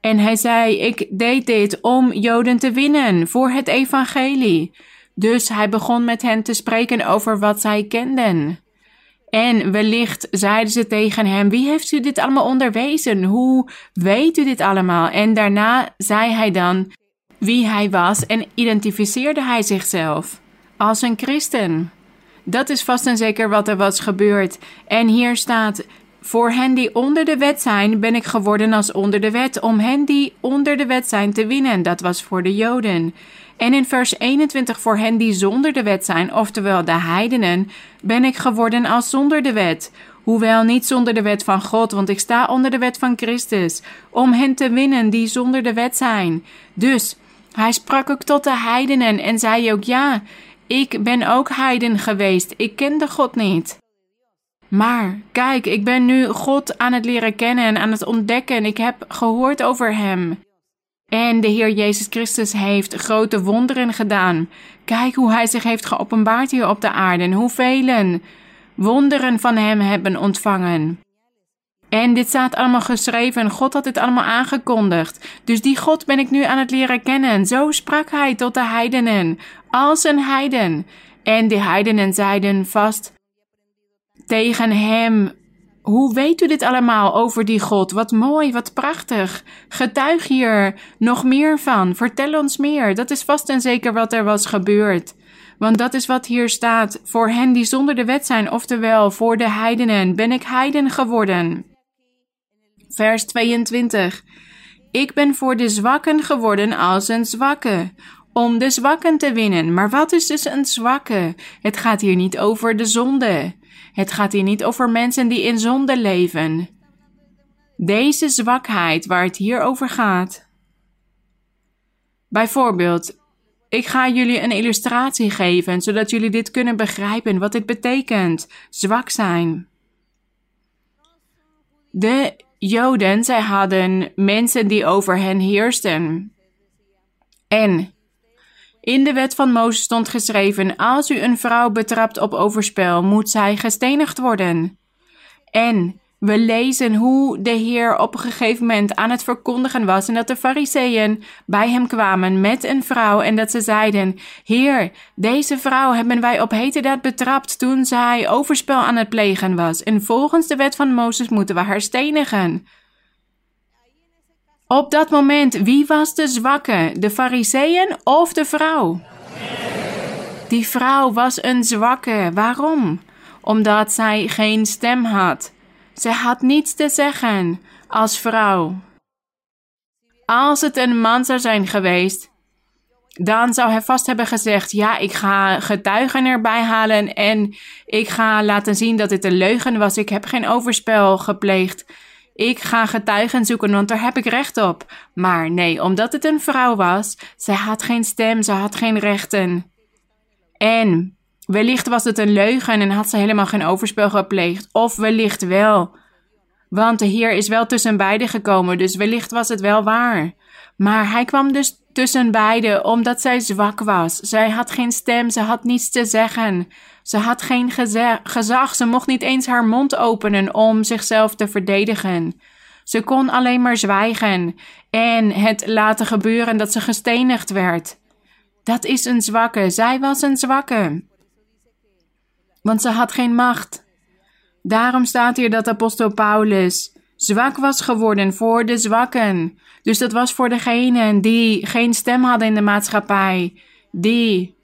En hij zei: Ik deed dit om Joden te winnen voor het evangelie. Dus hij begon met hen te spreken over wat zij kenden. En wellicht zeiden ze tegen hem: Wie heeft u dit allemaal onderwezen? Hoe weet u dit allemaal? En daarna zei hij dan wie hij was en identificeerde hij zichzelf als een christen. Dat is vast en zeker wat er was gebeurd. En hier staat: Voor hen die onder de wet zijn, ben ik geworden als onder de wet, om hen die onder de wet zijn te winnen. Dat was voor de Joden. En in vers 21 voor hen die zonder de wet zijn, oftewel de heidenen, ben ik geworden als zonder de wet. Hoewel niet zonder de wet van God, want ik sta onder de wet van Christus, om hen te winnen die zonder de wet zijn. Dus hij sprak ook tot de heidenen en zei ook: Ja, ik ben ook heiden geweest, ik kende God niet. Maar kijk, ik ben nu God aan het leren kennen en aan het ontdekken. Ik heb gehoord over Hem. En de Heer Jezus Christus heeft grote wonderen gedaan. Kijk hoe Hij zich heeft geopenbaard hier op de aarde en hoeveel wonderen van hem hebben ontvangen. En dit staat allemaal geschreven. God had dit allemaal aangekondigd. Dus die God ben ik nu aan het leren kennen. Zo sprak hij tot de heidenen, als een heiden. En de heidenen zeiden vast tegen hem: Hoe weet u dit allemaal over die God? Wat mooi, wat prachtig. Getuig hier nog meer van. Vertel ons meer. Dat is vast en zeker wat er was gebeurd. Want dat is wat hier staat. Voor hen die zonder de wet zijn, oftewel voor de heidenen, ben ik heiden geworden. Vers 22. Ik ben voor de zwakken geworden als een zwakke, om de zwakken te winnen. Maar wat is dus een zwakke? Het gaat hier niet over de zonde. Het gaat hier niet over mensen die in zonde leven. Deze zwakheid waar het hier over gaat. Bijvoorbeeld, ik ga jullie een illustratie geven, zodat jullie dit kunnen begrijpen wat dit betekent: zwak zijn. De Joden, zij hadden mensen die over hen heersten. En in de wet van Mozes stond geschreven: Als u een vrouw betrapt op overspel, moet zij gestenigd worden. En we lezen hoe de Heer op een gegeven moment aan het verkondigen was en dat de Fariseeën bij hem kwamen met een vrouw en dat ze zeiden: Heer, deze vrouw hebben wij op heterdaad betrapt toen zij overspel aan het plegen was. En volgens de wet van Mozes moeten we haar stenigen. Op dat moment, wie was de zwakke? De Fariseeën of de vrouw? Die vrouw was een zwakke. Waarom? Omdat zij geen stem had. Ze had niets te zeggen als vrouw. Als het een man zou zijn geweest, dan zou hij vast hebben gezegd: Ja, ik ga getuigen erbij halen en ik ga laten zien dat dit een leugen was. Ik heb geen overspel gepleegd. Ik ga getuigen zoeken, want daar heb ik recht op. Maar nee, omdat het een vrouw was, zij had geen stem, ze had geen rechten. En Wellicht was het een leugen en had ze helemaal geen overspel gepleegd. Of wellicht wel. Want de Heer is wel tussen beiden gekomen, dus wellicht was het wel waar. Maar hij kwam dus tussen beiden omdat zij zwak was. Zij had geen stem, ze had niets te zeggen. Ze had geen gezag, ze mocht niet eens haar mond openen om zichzelf te verdedigen. Ze kon alleen maar zwijgen en het laten gebeuren dat ze gestenigd werd. Dat is een zwakke, zij was een zwakke want ze had geen macht. Daarom staat hier dat apostel Paulus zwak was geworden voor de zwakken. Dus dat was voor degenen die geen stem hadden in de maatschappij, die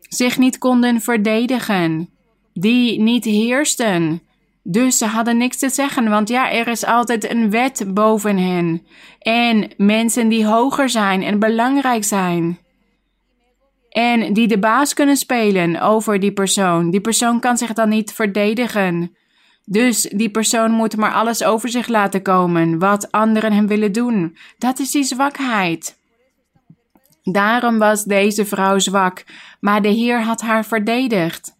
zich niet konden verdedigen, die niet heersten. Dus ze hadden niks te zeggen, want ja, er is altijd een wet boven hen. En mensen die hoger zijn en belangrijk zijn. En die de baas kunnen spelen over die persoon. Die persoon kan zich dan niet verdedigen. Dus die persoon moet maar alles over zich laten komen wat anderen hem willen doen. Dat is die zwakheid. Daarom was deze vrouw zwak, maar de Heer had haar verdedigd.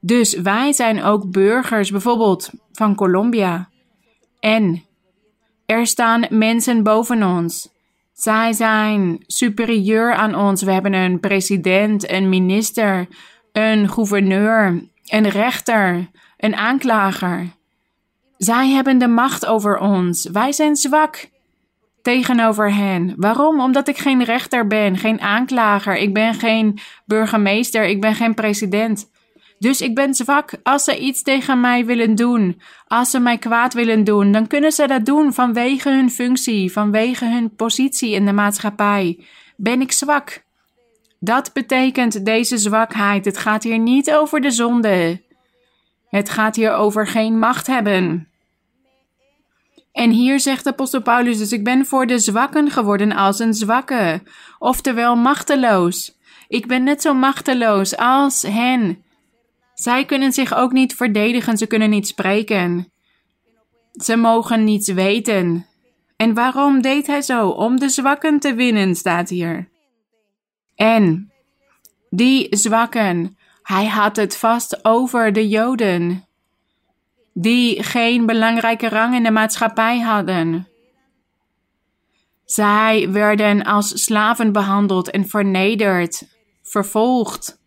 Dus wij zijn ook burgers, bijvoorbeeld van Colombia. En er staan mensen boven ons. Zij zijn superieur aan ons. We hebben een president, een minister, een gouverneur, een rechter, een aanklager. Zij hebben de macht over ons. Wij zijn zwak tegenover hen. Waarom? Omdat ik geen rechter ben, geen aanklager. Ik ben geen burgemeester, ik ben geen president. Dus ik ben zwak. Als ze iets tegen mij willen doen, als ze mij kwaad willen doen, dan kunnen ze dat doen vanwege hun functie, vanwege hun positie in de maatschappij. Ben ik zwak? Dat betekent deze zwakheid. Het gaat hier niet over de zonde. Het gaat hier over geen macht hebben. En hier zegt apostel Paulus dus: Ik ben voor de zwakken geworden als een zwakke, oftewel machteloos. Ik ben net zo machteloos als hen. Zij kunnen zich ook niet verdedigen, ze kunnen niet spreken. Ze mogen niets weten. En waarom deed hij zo? Om de zwakken te winnen, staat hier. En die zwakken, hij had het vast over de Joden, die geen belangrijke rang in de maatschappij hadden. Zij werden als slaven behandeld en vernederd, vervolgd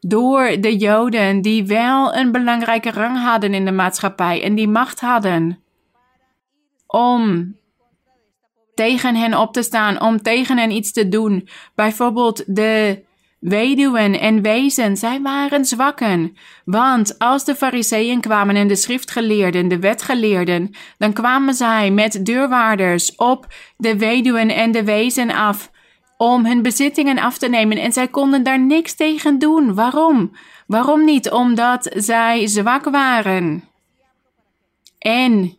door de Joden die wel een belangrijke rang hadden in de maatschappij en die macht hadden om tegen hen op te staan, om tegen hen iets te doen. Bijvoorbeeld de weduwen en wezen, zij waren zwakken. Want als de fariseeën kwamen en de schriftgeleerden, de wetgeleerden, dan kwamen zij met deurwaarders op de weduwen en de wezen af om hun bezittingen af te nemen en zij konden daar niks tegen doen. Waarom? Waarom niet? Omdat zij zwak waren. En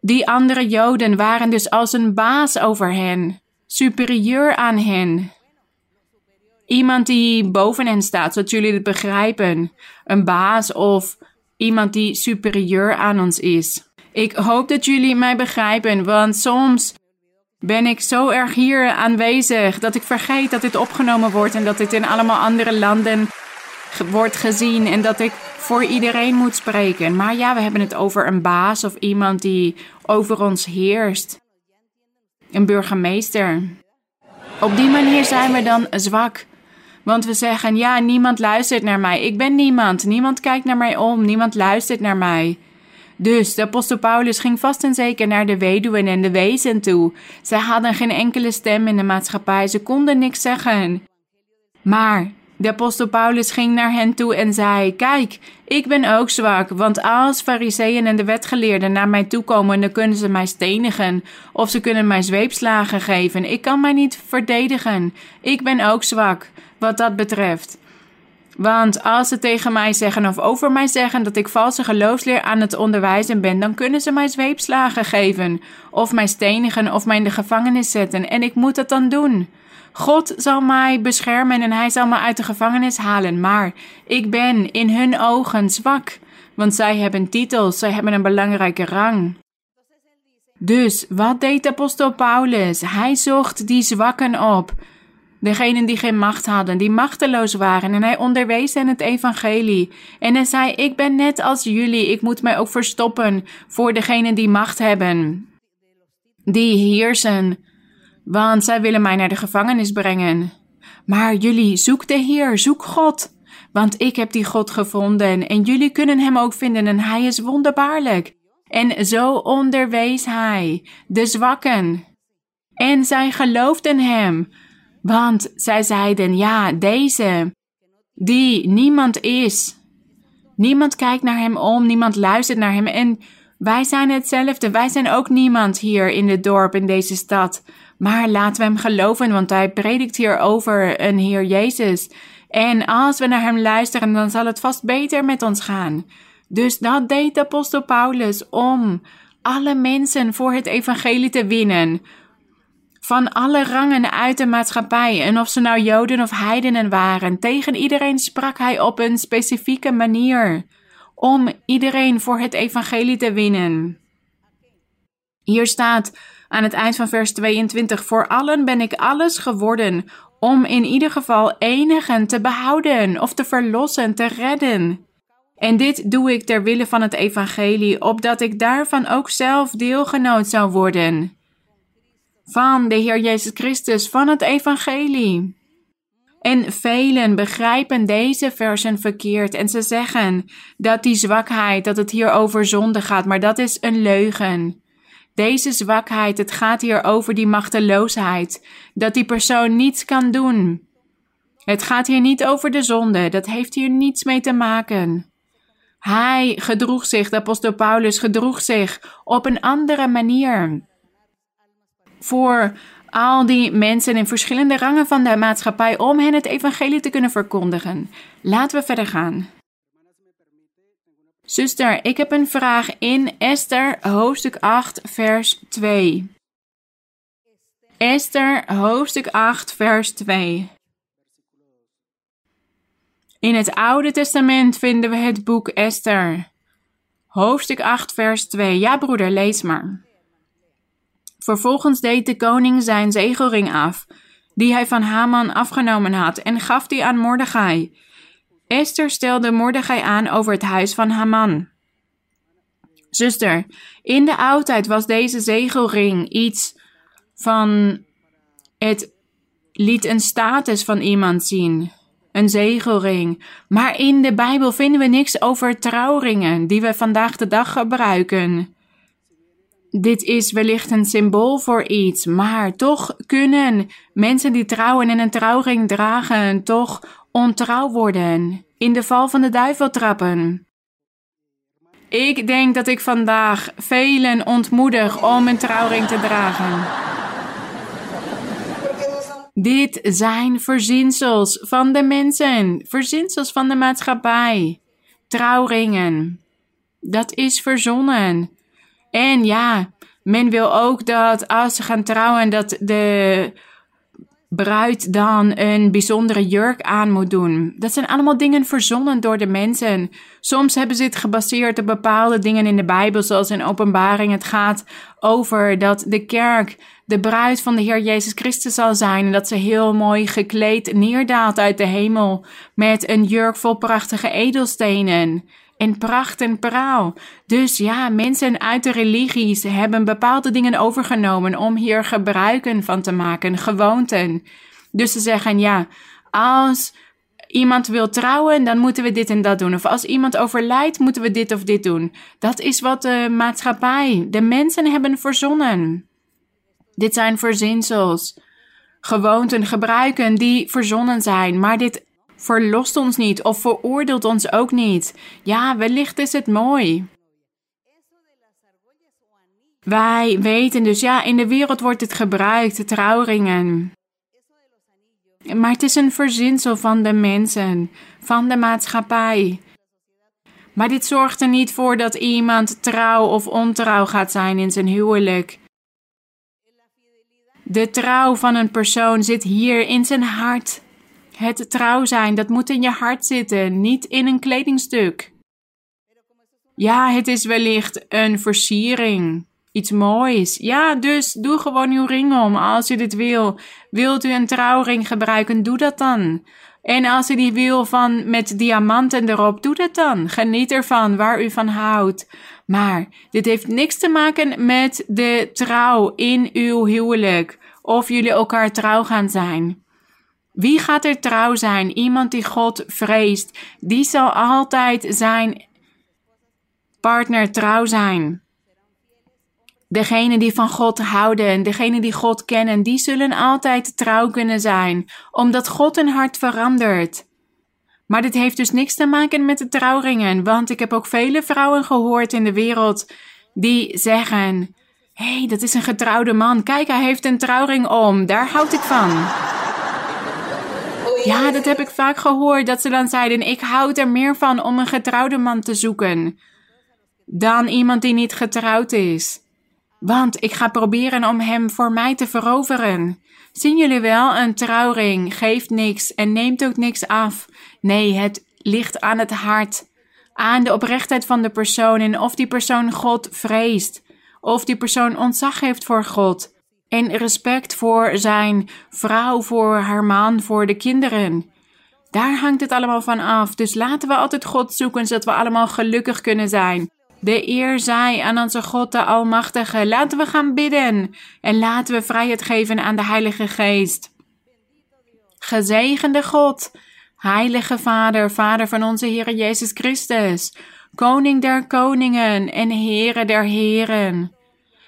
die andere Joden waren dus als een baas over hen, superieur aan hen. Iemand die boven hen staat, zodat jullie het begrijpen. Een baas of iemand die superieur aan ons is. Ik hoop dat jullie mij begrijpen, want soms ben ik zo erg hier aanwezig dat ik vergeet dat dit opgenomen wordt en dat dit in allemaal andere landen wordt gezien en dat ik voor iedereen moet spreken. Maar ja, we hebben het over een baas of iemand die over ons heerst. Een burgemeester. Op die manier zijn we dan zwak. Want we zeggen: ja, niemand luistert naar mij. Ik ben niemand. Niemand kijkt naar mij om. Niemand luistert naar mij. Dus de apostel Paulus ging vast en zeker naar de weduwen en de wezen toe. Zij hadden geen enkele stem in de maatschappij, ze konden niks zeggen. Maar de apostel Paulus ging naar hen toe en zei: Kijk, ik ben ook zwak, want als fariseeën en de wetgeleerden naar mij toe komen, dan kunnen ze mij stenigen of ze kunnen mij zweepslagen geven. Ik kan mij niet verdedigen. Ik ben ook zwak wat dat betreft. Want als ze tegen mij zeggen of over mij zeggen dat ik valse geloofsleer aan het onderwijzen ben, dan kunnen ze mij zweepslagen geven, of mij stenigen of mij in de gevangenis zetten. En ik moet dat dan doen. God zal mij beschermen en hij zal me uit de gevangenis halen. Maar ik ben in hun ogen zwak, want zij hebben titels, zij hebben een belangrijke rang. Dus wat deed apostel Paulus? Hij zocht die zwakken op Degenen die geen macht hadden, die machteloos waren. En hij onderwees hen het evangelie. En hij zei: Ik ben net als jullie, ik moet mij ook verstoppen voor degenen die macht hebben. Die heersen, want zij willen mij naar de gevangenis brengen. Maar jullie, zoek de Heer, zoek God. Want ik heb die God gevonden en jullie kunnen hem ook vinden en hij is wonderbaarlijk. En zo onderwees hij de zwakken. En zij geloofden hem. Want zij zeiden: Ja, deze, die niemand is. Niemand kijkt naar hem om, niemand luistert naar hem. En wij zijn hetzelfde. Wij zijn ook niemand hier in dit dorp, in deze stad. Maar laten we hem geloven, want hij predikt hier over een Heer Jezus. En als we naar hem luisteren, dan zal het vast beter met ons gaan. Dus dat deed de apostel Paulus om alle mensen voor het evangelie te winnen van alle rangen uit de maatschappij, en of ze nou Joden of heidenen waren, tegen iedereen sprak hij op een specifieke manier, om iedereen voor het evangelie te winnen. Hier staat aan het eind van vers 22: Voor allen ben ik alles geworden, om in ieder geval enigen te behouden of te verlossen, te redden. En dit doe ik ter wille van het evangelie, opdat ik daarvan ook zelf deelgenoot zou worden van de Heer Jezus Christus, van het Evangelie. En velen begrijpen deze versen verkeerd en ze zeggen dat die zwakheid, dat het hier over zonde gaat, maar dat is een leugen. Deze zwakheid, het gaat hier over die machteloosheid, dat die persoon niets kan doen. Het gaat hier niet over de zonde, dat heeft hier niets mee te maken. Hij gedroeg zich, de apostel Paulus gedroeg zich op een andere manier voor al die mensen in verschillende rangen van de maatschappij om hen het evangelie te kunnen verkondigen. Laten we verder gaan. Zuster, ik heb een vraag in Esther hoofdstuk 8 vers 2. Esther hoofdstuk 8 vers 2. In het Oude Testament vinden we het boek Esther. Hoofdstuk 8 vers 2. Ja broeder, lees maar. Vervolgens deed de koning zijn zegelring af, die hij van Haman afgenomen had, en gaf die aan Mordechai. Esther stelde Mordechai aan over het huis van Haman. Zuster, in de oudheid was deze zegelring iets van. Het liet een status van iemand zien. een zegelring. Maar in de Bijbel vinden we niks over trouwringen die we vandaag de dag gebruiken. Dit is wellicht een symbool voor iets, maar toch kunnen mensen die trouwen en een trouwring dragen toch ontrouw worden, in de val van de duivel trappen. Ik denk dat ik vandaag velen ontmoedig om een trouwring te dragen. Dit zijn verzinsels van de mensen, verzinsels van de maatschappij. Trouwringen. Dat is verzonnen. En ja, men wil ook dat als ze gaan trouwen, dat de bruid dan een bijzondere jurk aan moet doen. Dat zijn allemaal dingen verzonnen door de mensen. Soms hebben ze het gebaseerd op bepaalde dingen in de Bijbel, zoals in Openbaring. Het gaat over dat de kerk de bruid van de Heer Jezus Christus zal zijn en dat ze heel mooi gekleed neerdaalt uit de hemel met een jurk vol prachtige edelstenen en pracht en praal. Dus ja, mensen uit de religies hebben bepaalde dingen overgenomen om hier gebruiken van te maken, gewoonten. Dus ze zeggen ja, als iemand wil trouwen, dan moeten we dit en dat doen. Of als iemand overlijdt, moeten we dit of dit doen. Dat is wat de maatschappij, de mensen hebben verzonnen. Dit zijn verzinsels, gewoonten, gebruiken die verzonnen zijn, maar dit verlost ons niet of veroordeelt ons ook niet. Ja, wellicht is het mooi. Wij weten dus, ja, in de wereld wordt het gebruikt, trouwringen. Maar het is een verzinsel van de mensen, van de maatschappij. Maar dit zorgt er niet voor dat iemand trouw of ontrouw gaat zijn in zijn huwelijk. De trouw van een persoon zit hier in zijn hart. Het trouw zijn, dat moet in je hart zitten, niet in een kledingstuk. Ja, het is wellicht een versiering. Iets moois. Ja, dus doe gewoon uw ring om als u dit wil. Wilt u een trouwring gebruiken, doe dat dan. En als u die wil van met diamanten erop, doe dat dan. Geniet ervan, waar u van houdt. Maar dit heeft niks te maken met de trouw in uw huwelijk. Of jullie elkaar trouw gaan zijn. Wie gaat er trouw zijn? Iemand die God vreest. Die zal altijd zijn partner trouw zijn. Degenen die van God houden, degenen die God kennen, die zullen altijd trouw kunnen zijn, omdat God een hart verandert. Maar dit heeft dus niks te maken met de trouwringen, want ik heb ook vele vrouwen gehoord in de wereld die zeggen: Hé, hey, dat is een getrouwde man. Kijk, hij heeft een trouwring om. Daar houd ik van. Ja, dat heb ik vaak gehoord. Dat ze dan zeiden: Ik houd er meer van om een getrouwde man te zoeken. Dan iemand die niet getrouwd is. Want ik ga proberen om hem voor mij te veroveren. Zien jullie wel, een trouwring geeft niks en neemt ook niks af. Nee, het ligt aan het hart, aan de oprechtheid van de persoon en of die persoon God vreest, of die persoon ontzag heeft voor God en respect voor zijn vrouw, voor haar man, voor de kinderen. Daar hangt het allemaal van af. Dus laten we altijd God zoeken, zodat we allemaal gelukkig kunnen zijn. De eer zij aan onze God, de Almachtige. Laten we gaan bidden en laten we vrijheid geven aan de Heilige Geest. Gezegende God, Heilige Vader, Vader van onze Heer Jezus Christus, Koning der Koningen en Heere der Heren.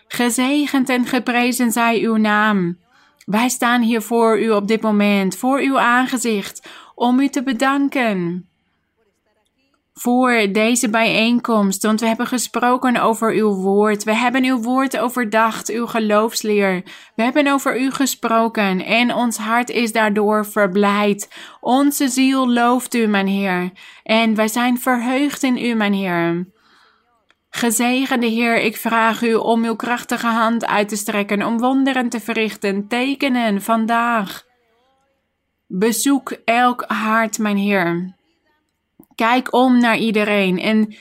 Gezegend en geprezen zij uw naam. Wij staan hier voor u op dit moment, voor uw aangezicht, om u te bedanken voor deze bijeenkomst, want we hebben gesproken over uw woord. We hebben uw woord overdacht, uw geloofsleer. We hebben over u gesproken en ons hart is daardoor verblijd. Onze ziel looft u, mijn Heer, en wij zijn verheugd in u, mijn Heer. Gezegende Heer, ik vraag u om uw krachtige hand uit te strekken, om wonderen te verrichten, tekenen vandaag. Bezoek elk hart, mijn Heer. Kijk om naar iedereen en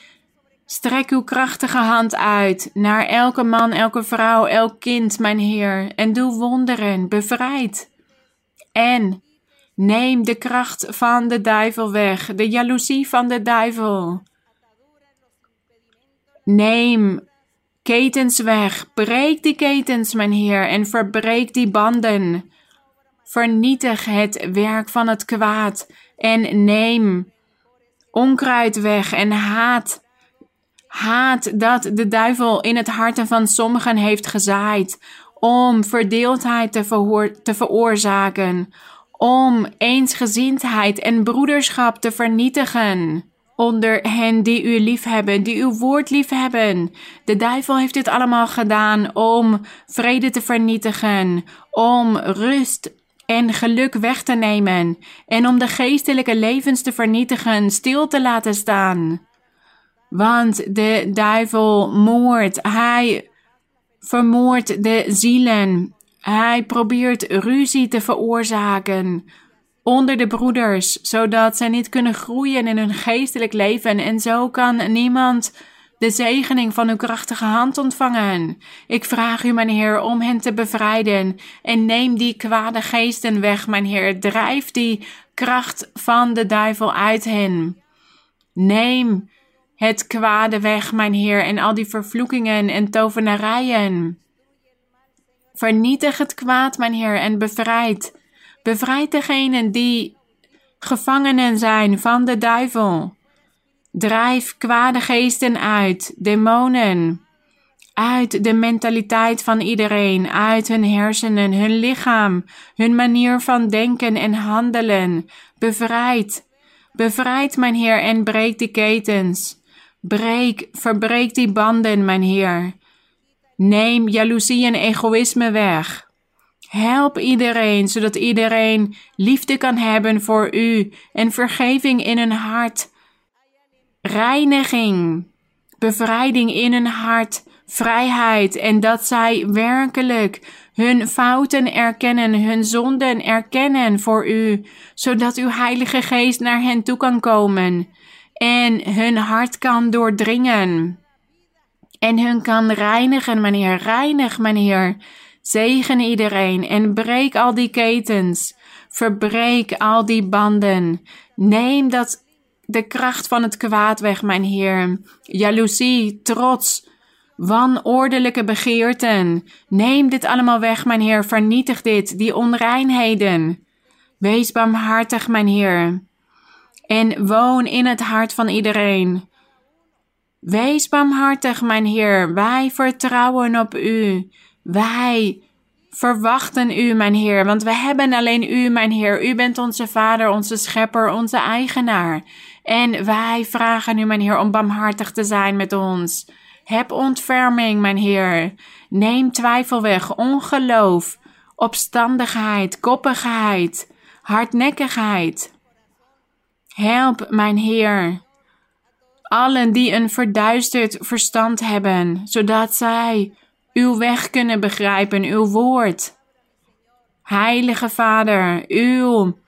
strek uw krachtige hand uit naar elke man, elke vrouw, elk kind, mijn Heer, en doe wonderen, bevrijd. En neem de kracht van de duivel weg, de jaloezie van de duivel. Neem ketens weg, breek die ketens, mijn Heer, en verbreek die banden. Vernietig het werk van het kwaad en neem onkruid weg en haat. Haat dat de duivel in het harten van sommigen heeft gezaaid om verdeeldheid te, te veroorzaken, om eensgezindheid en broederschap te vernietigen onder hen die u liefhebben, die uw woord liefhebben. De duivel heeft dit allemaal gedaan om vrede te vernietigen, om rust en geluk weg te nemen en om de geestelijke levens te vernietigen, stil te laten staan. Want de duivel moordt, hij vermoordt de zielen, hij probeert ruzie te veroorzaken onder de broeders, zodat zij niet kunnen groeien in hun geestelijk leven en zo kan niemand de zegening van uw krachtige hand ontvangen. Ik vraag u, mijn Heer, om hen te bevrijden en neem die kwade geesten weg, mijn Heer. Drijf die kracht van de duivel uit hen. Neem het kwade weg, mijn Heer, en al die vervloekingen en tovenarijen. Vernietig het kwaad, mijn Heer, en bevrijd. Bevrijd degenen die gevangenen zijn van de duivel. Drijf kwade geesten uit, demonen, uit de mentaliteit van iedereen, uit hun hersenen, hun lichaam, hun manier van denken en handelen. Bevrijd, bevrijd, mijn Heer, en breek die ketens. Breek, verbreek die banden, mijn Heer. Neem jaloezie en egoïsme weg. Help iedereen, zodat iedereen liefde kan hebben voor u en vergeving in hun hart reiniging, bevrijding in hun hart, vrijheid en dat zij werkelijk hun fouten erkennen, hun zonden erkennen voor u, zodat uw Heilige Geest naar hen toe kan komen en hun hart kan doordringen en hun kan reinigen, meneer. Reinig, meneer. Zegen iedereen en breek al die ketens. Verbreek al die banden. Neem dat de kracht van het kwaad weg, mijn Heer. Jaloezie, trots, wanordelijke begeerten. Neem dit allemaal weg, mijn Heer. Vernietig dit, die onreinheden. Wees barmhartig, mijn Heer. En woon in het hart van iedereen. Wees barmhartig, mijn Heer. Wij vertrouwen op U. Wij verwachten U, mijn Heer, want we hebben alleen U, mijn Heer. U bent onze Vader, onze Schepper, onze eigenaar. En wij vragen u, mijn Heer, om barmhartig te zijn met ons. Heb ontferming, mijn Heer. Neem twijfel weg, ongeloof, opstandigheid, koppigheid, hardnekkigheid. Help, mijn Heer, allen die een verduisterd verstand hebben, zodat zij uw weg kunnen begrijpen, uw woord. Heilige Vader, uw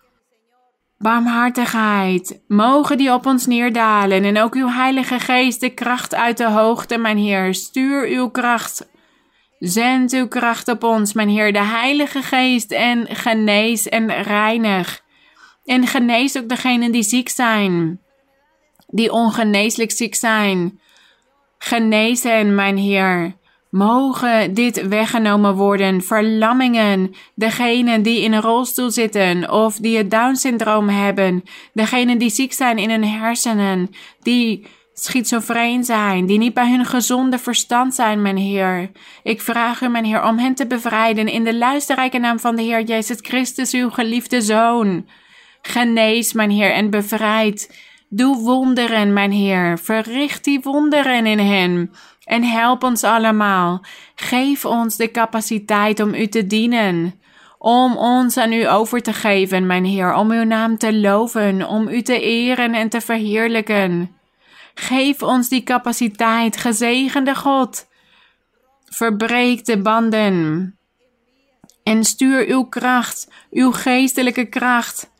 barmhartigheid, mogen die op ons neerdalen en ook uw Heilige Geest de kracht uit de hoogte, mijn Heer. Stuur uw kracht. Zend uw kracht op ons, mijn Heer, de Heilige Geest en genees en reinig. En genees ook degenen die ziek zijn, die ongeneeslijk ziek zijn. Genees hen, mijn Heer. Mogen dit weggenomen worden, verlammingen, degenen die in een rolstoel zitten of die het Down-syndroom hebben, degenen die ziek zijn in hun hersenen, die schizofreen zijn, die niet bij hun gezonde verstand zijn, mijn Heer. Ik vraag u, mijn Heer, om hen te bevrijden in de luisterrijke naam van de Heer Jezus Christus, uw geliefde Zoon. Genees, mijn Heer, en bevrijd. Doe wonderen, mijn Heer. Verricht die wonderen in hen. En help ons allemaal. Geef ons de capaciteit om u te dienen. Om ons aan u over te geven, mijn Heer. Om uw naam te loven. Om u te eren en te verheerlijken. Geef ons die capaciteit, gezegende God. Verbreek de banden. En stuur uw kracht, uw geestelijke kracht,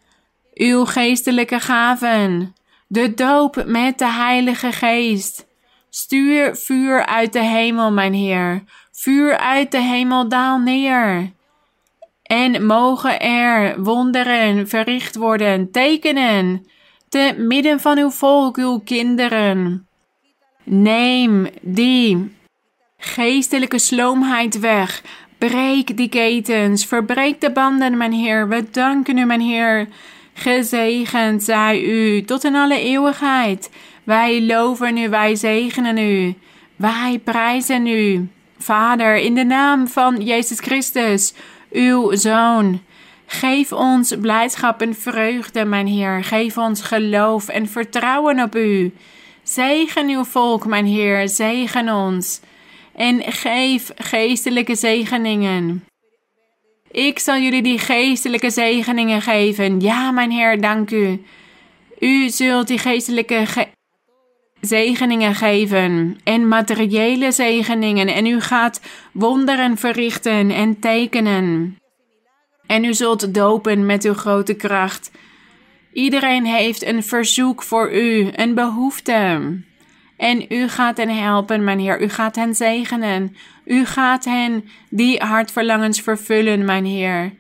uw geestelijke gaven. De doop met de Heilige Geest Stuur vuur uit de hemel, mijn Heer. Vuur uit de hemel daal neer. En mogen er wonderen verricht worden, tekenen, te midden van uw volk, uw kinderen. Neem die geestelijke sloomheid weg. Breek die ketens, verbreek de banden, mijn Heer. We danken u, mijn Heer. Gezegend zij u tot in alle eeuwigheid. Wij loven u, wij zegenen u. Wij prijzen u. Vader, in de naam van Jezus Christus, uw Zoon. Geef ons blijdschap en vreugde, mijn Heer. Geef ons geloof en vertrouwen op u. Zegen uw volk, mijn Heer. Zegen ons. En geef geestelijke zegeningen. Ik zal jullie die geestelijke zegeningen geven. Ja, mijn Heer, dank u. U zult die geestelijke zegeningen geven en materiële zegeningen. En u gaat wonderen verrichten en tekenen. En u zult dopen met uw grote kracht. Iedereen heeft een verzoek voor u, een behoefte. En u gaat hen helpen, mijn Heer. U gaat hen zegenen. U gaat hen die hartverlangens vervullen, mijn Heer.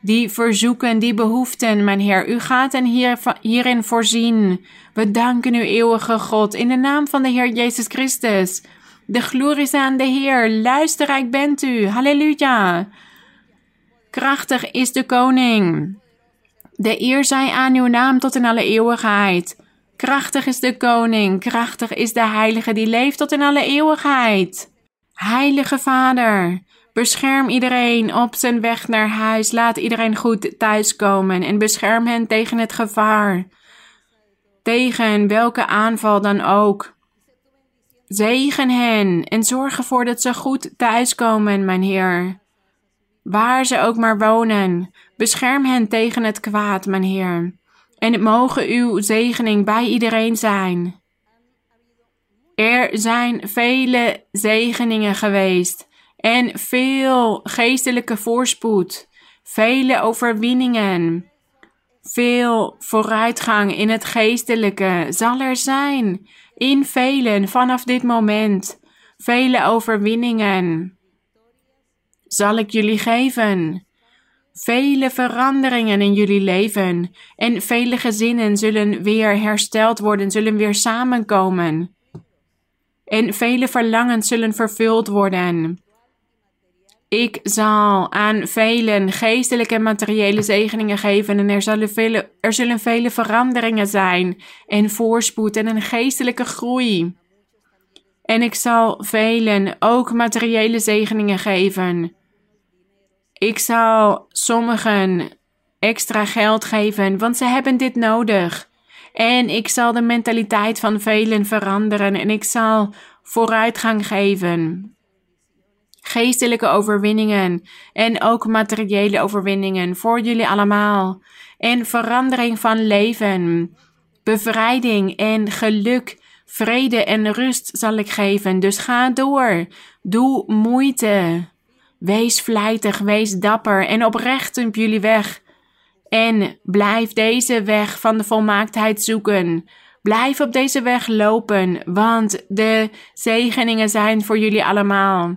Die verzoeken, die behoeften, mijn Heer. U gaat hen hier, hierin voorzien. We danken u, eeuwige God, in de naam van de Heer Jezus Christus. De glorie is aan de Heer. Luisterrijk bent u. Halleluja. Krachtig is de koning. De eer zij aan uw naam tot in alle eeuwigheid. Krachtig is de koning, krachtig is de heilige die leeft tot in alle eeuwigheid. Heilige Vader, bescherm iedereen op zijn weg naar huis. Laat iedereen goed thuiskomen en bescherm hen tegen het gevaar. Tegen welke aanval dan ook. Zegen hen en zorg ervoor dat ze goed thuiskomen, mijn Heer. Waar ze ook maar wonen, bescherm hen tegen het kwaad, mijn Heer. En het mogen uw zegening bij iedereen zijn. Er zijn vele zegeningen geweest en veel geestelijke voorspoed, vele overwinningen, veel vooruitgang in het geestelijke zal er zijn in velen vanaf dit moment. Vele overwinningen zal ik jullie geven vele veranderingen in jullie leven en vele gezinnen zullen weer hersteld worden, zullen weer samenkomen. En vele verlangens zullen vervuld worden. Ik zal aan velen geestelijke en materiële zegeningen geven en er zullen, vele, er zullen vele veranderingen zijn en voorspoed en een geestelijke groei. En ik zal velen ook materiële zegeningen geven ik zal sommigen extra geld geven, want ze hebben dit nodig. En ik zal de mentaliteit van velen veranderen en ik zal vooruitgang geven. Geestelijke overwinningen en ook materiële overwinningen voor jullie allemaal. En verandering van leven, bevrijding en geluk, vrede en rust zal ik geven. Dus ga door. Doe moeite. Wees vlijtig, wees dapper en oprecht op jullie weg. En blijf deze weg van de volmaaktheid zoeken. Blijf op deze weg lopen, want de zegeningen zijn voor jullie allemaal.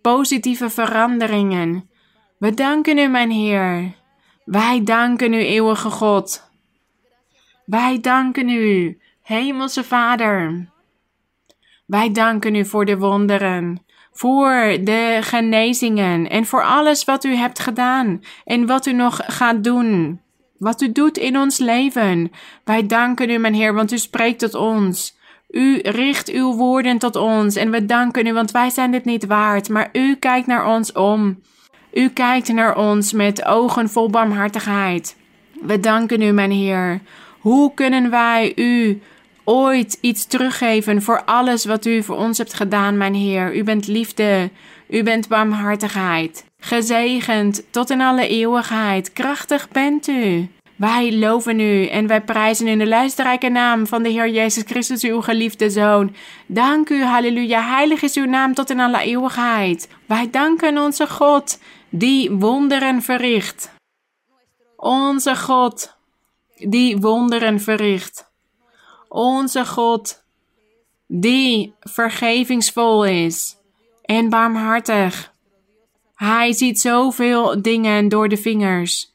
Positieve veranderingen. We danken u, mijn Heer. Wij danken u, eeuwige God. Wij danken u, Hemelse Vader. Wij danken u voor de wonderen voor de genezingen en voor alles wat u hebt gedaan en wat u nog gaat doen. Wat u doet in ons leven. Wij danken u, mijn Heer, want u spreekt tot ons. U richt uw woorden tot ons en we danken u, want wij zijn dit niet waard, maar u kijkt naar ons om. U kijkt naar ons met ogen vol barmhartigheid. We danken u, mijn Heer. Hoe kunnen wij u ooit iets teruggeven voor alles wat u voor ons hebt gedaan, mijn Heer. U bent liefde, u bent barmhartigheid. Gezegend tot in alle eeuwigheid, krachtig bent u. Wij loven u en wij prijzen in de luisterrijke naam van de Heer Jezus Christus, uw geliefde Zoon. Dank u, halleluja, heilig is uw naam tot in alle eeuwigheid. Wij danken onze God, die wonderen verricht. Onze God, die wonderen verricht onze God, die vergevingsvol is en barmhartig. Hij ziet zoveel dingen door de vingers.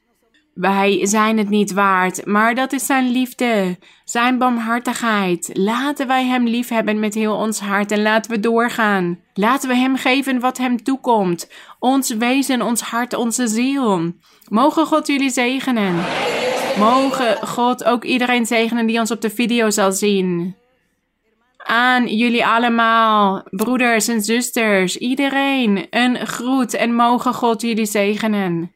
Wij zijn het niet waard, maar dat is zijn liefde, zijn barmhartigheid. Laten wij hem liefhebben met heel ons hart en laten we doorgaan. Laten we hem geven wat hem toekomt. Ons wezen, ons hart, onze ziel. Mogen God jullie zegenen. Mogen God ook iedereen zegenen die ons op de video zal zien. Aan jullie allemaal, broeders en zusters, iedereen, een groet en mogen God jullie zegenen.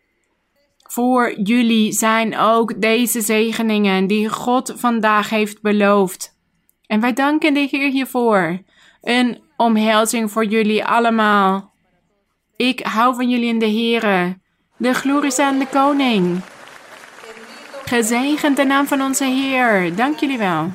Voor jullie zijn ook deze zegeningen die God vandaag heeft beloofd. En wij danken de Heer hiervoor. Een omhelzing voor jullie allemaal. Ik hou van jullie in de Heere. De glorie aan de Koning. Gezegend de naam van onze Heer. Dank jullie wel.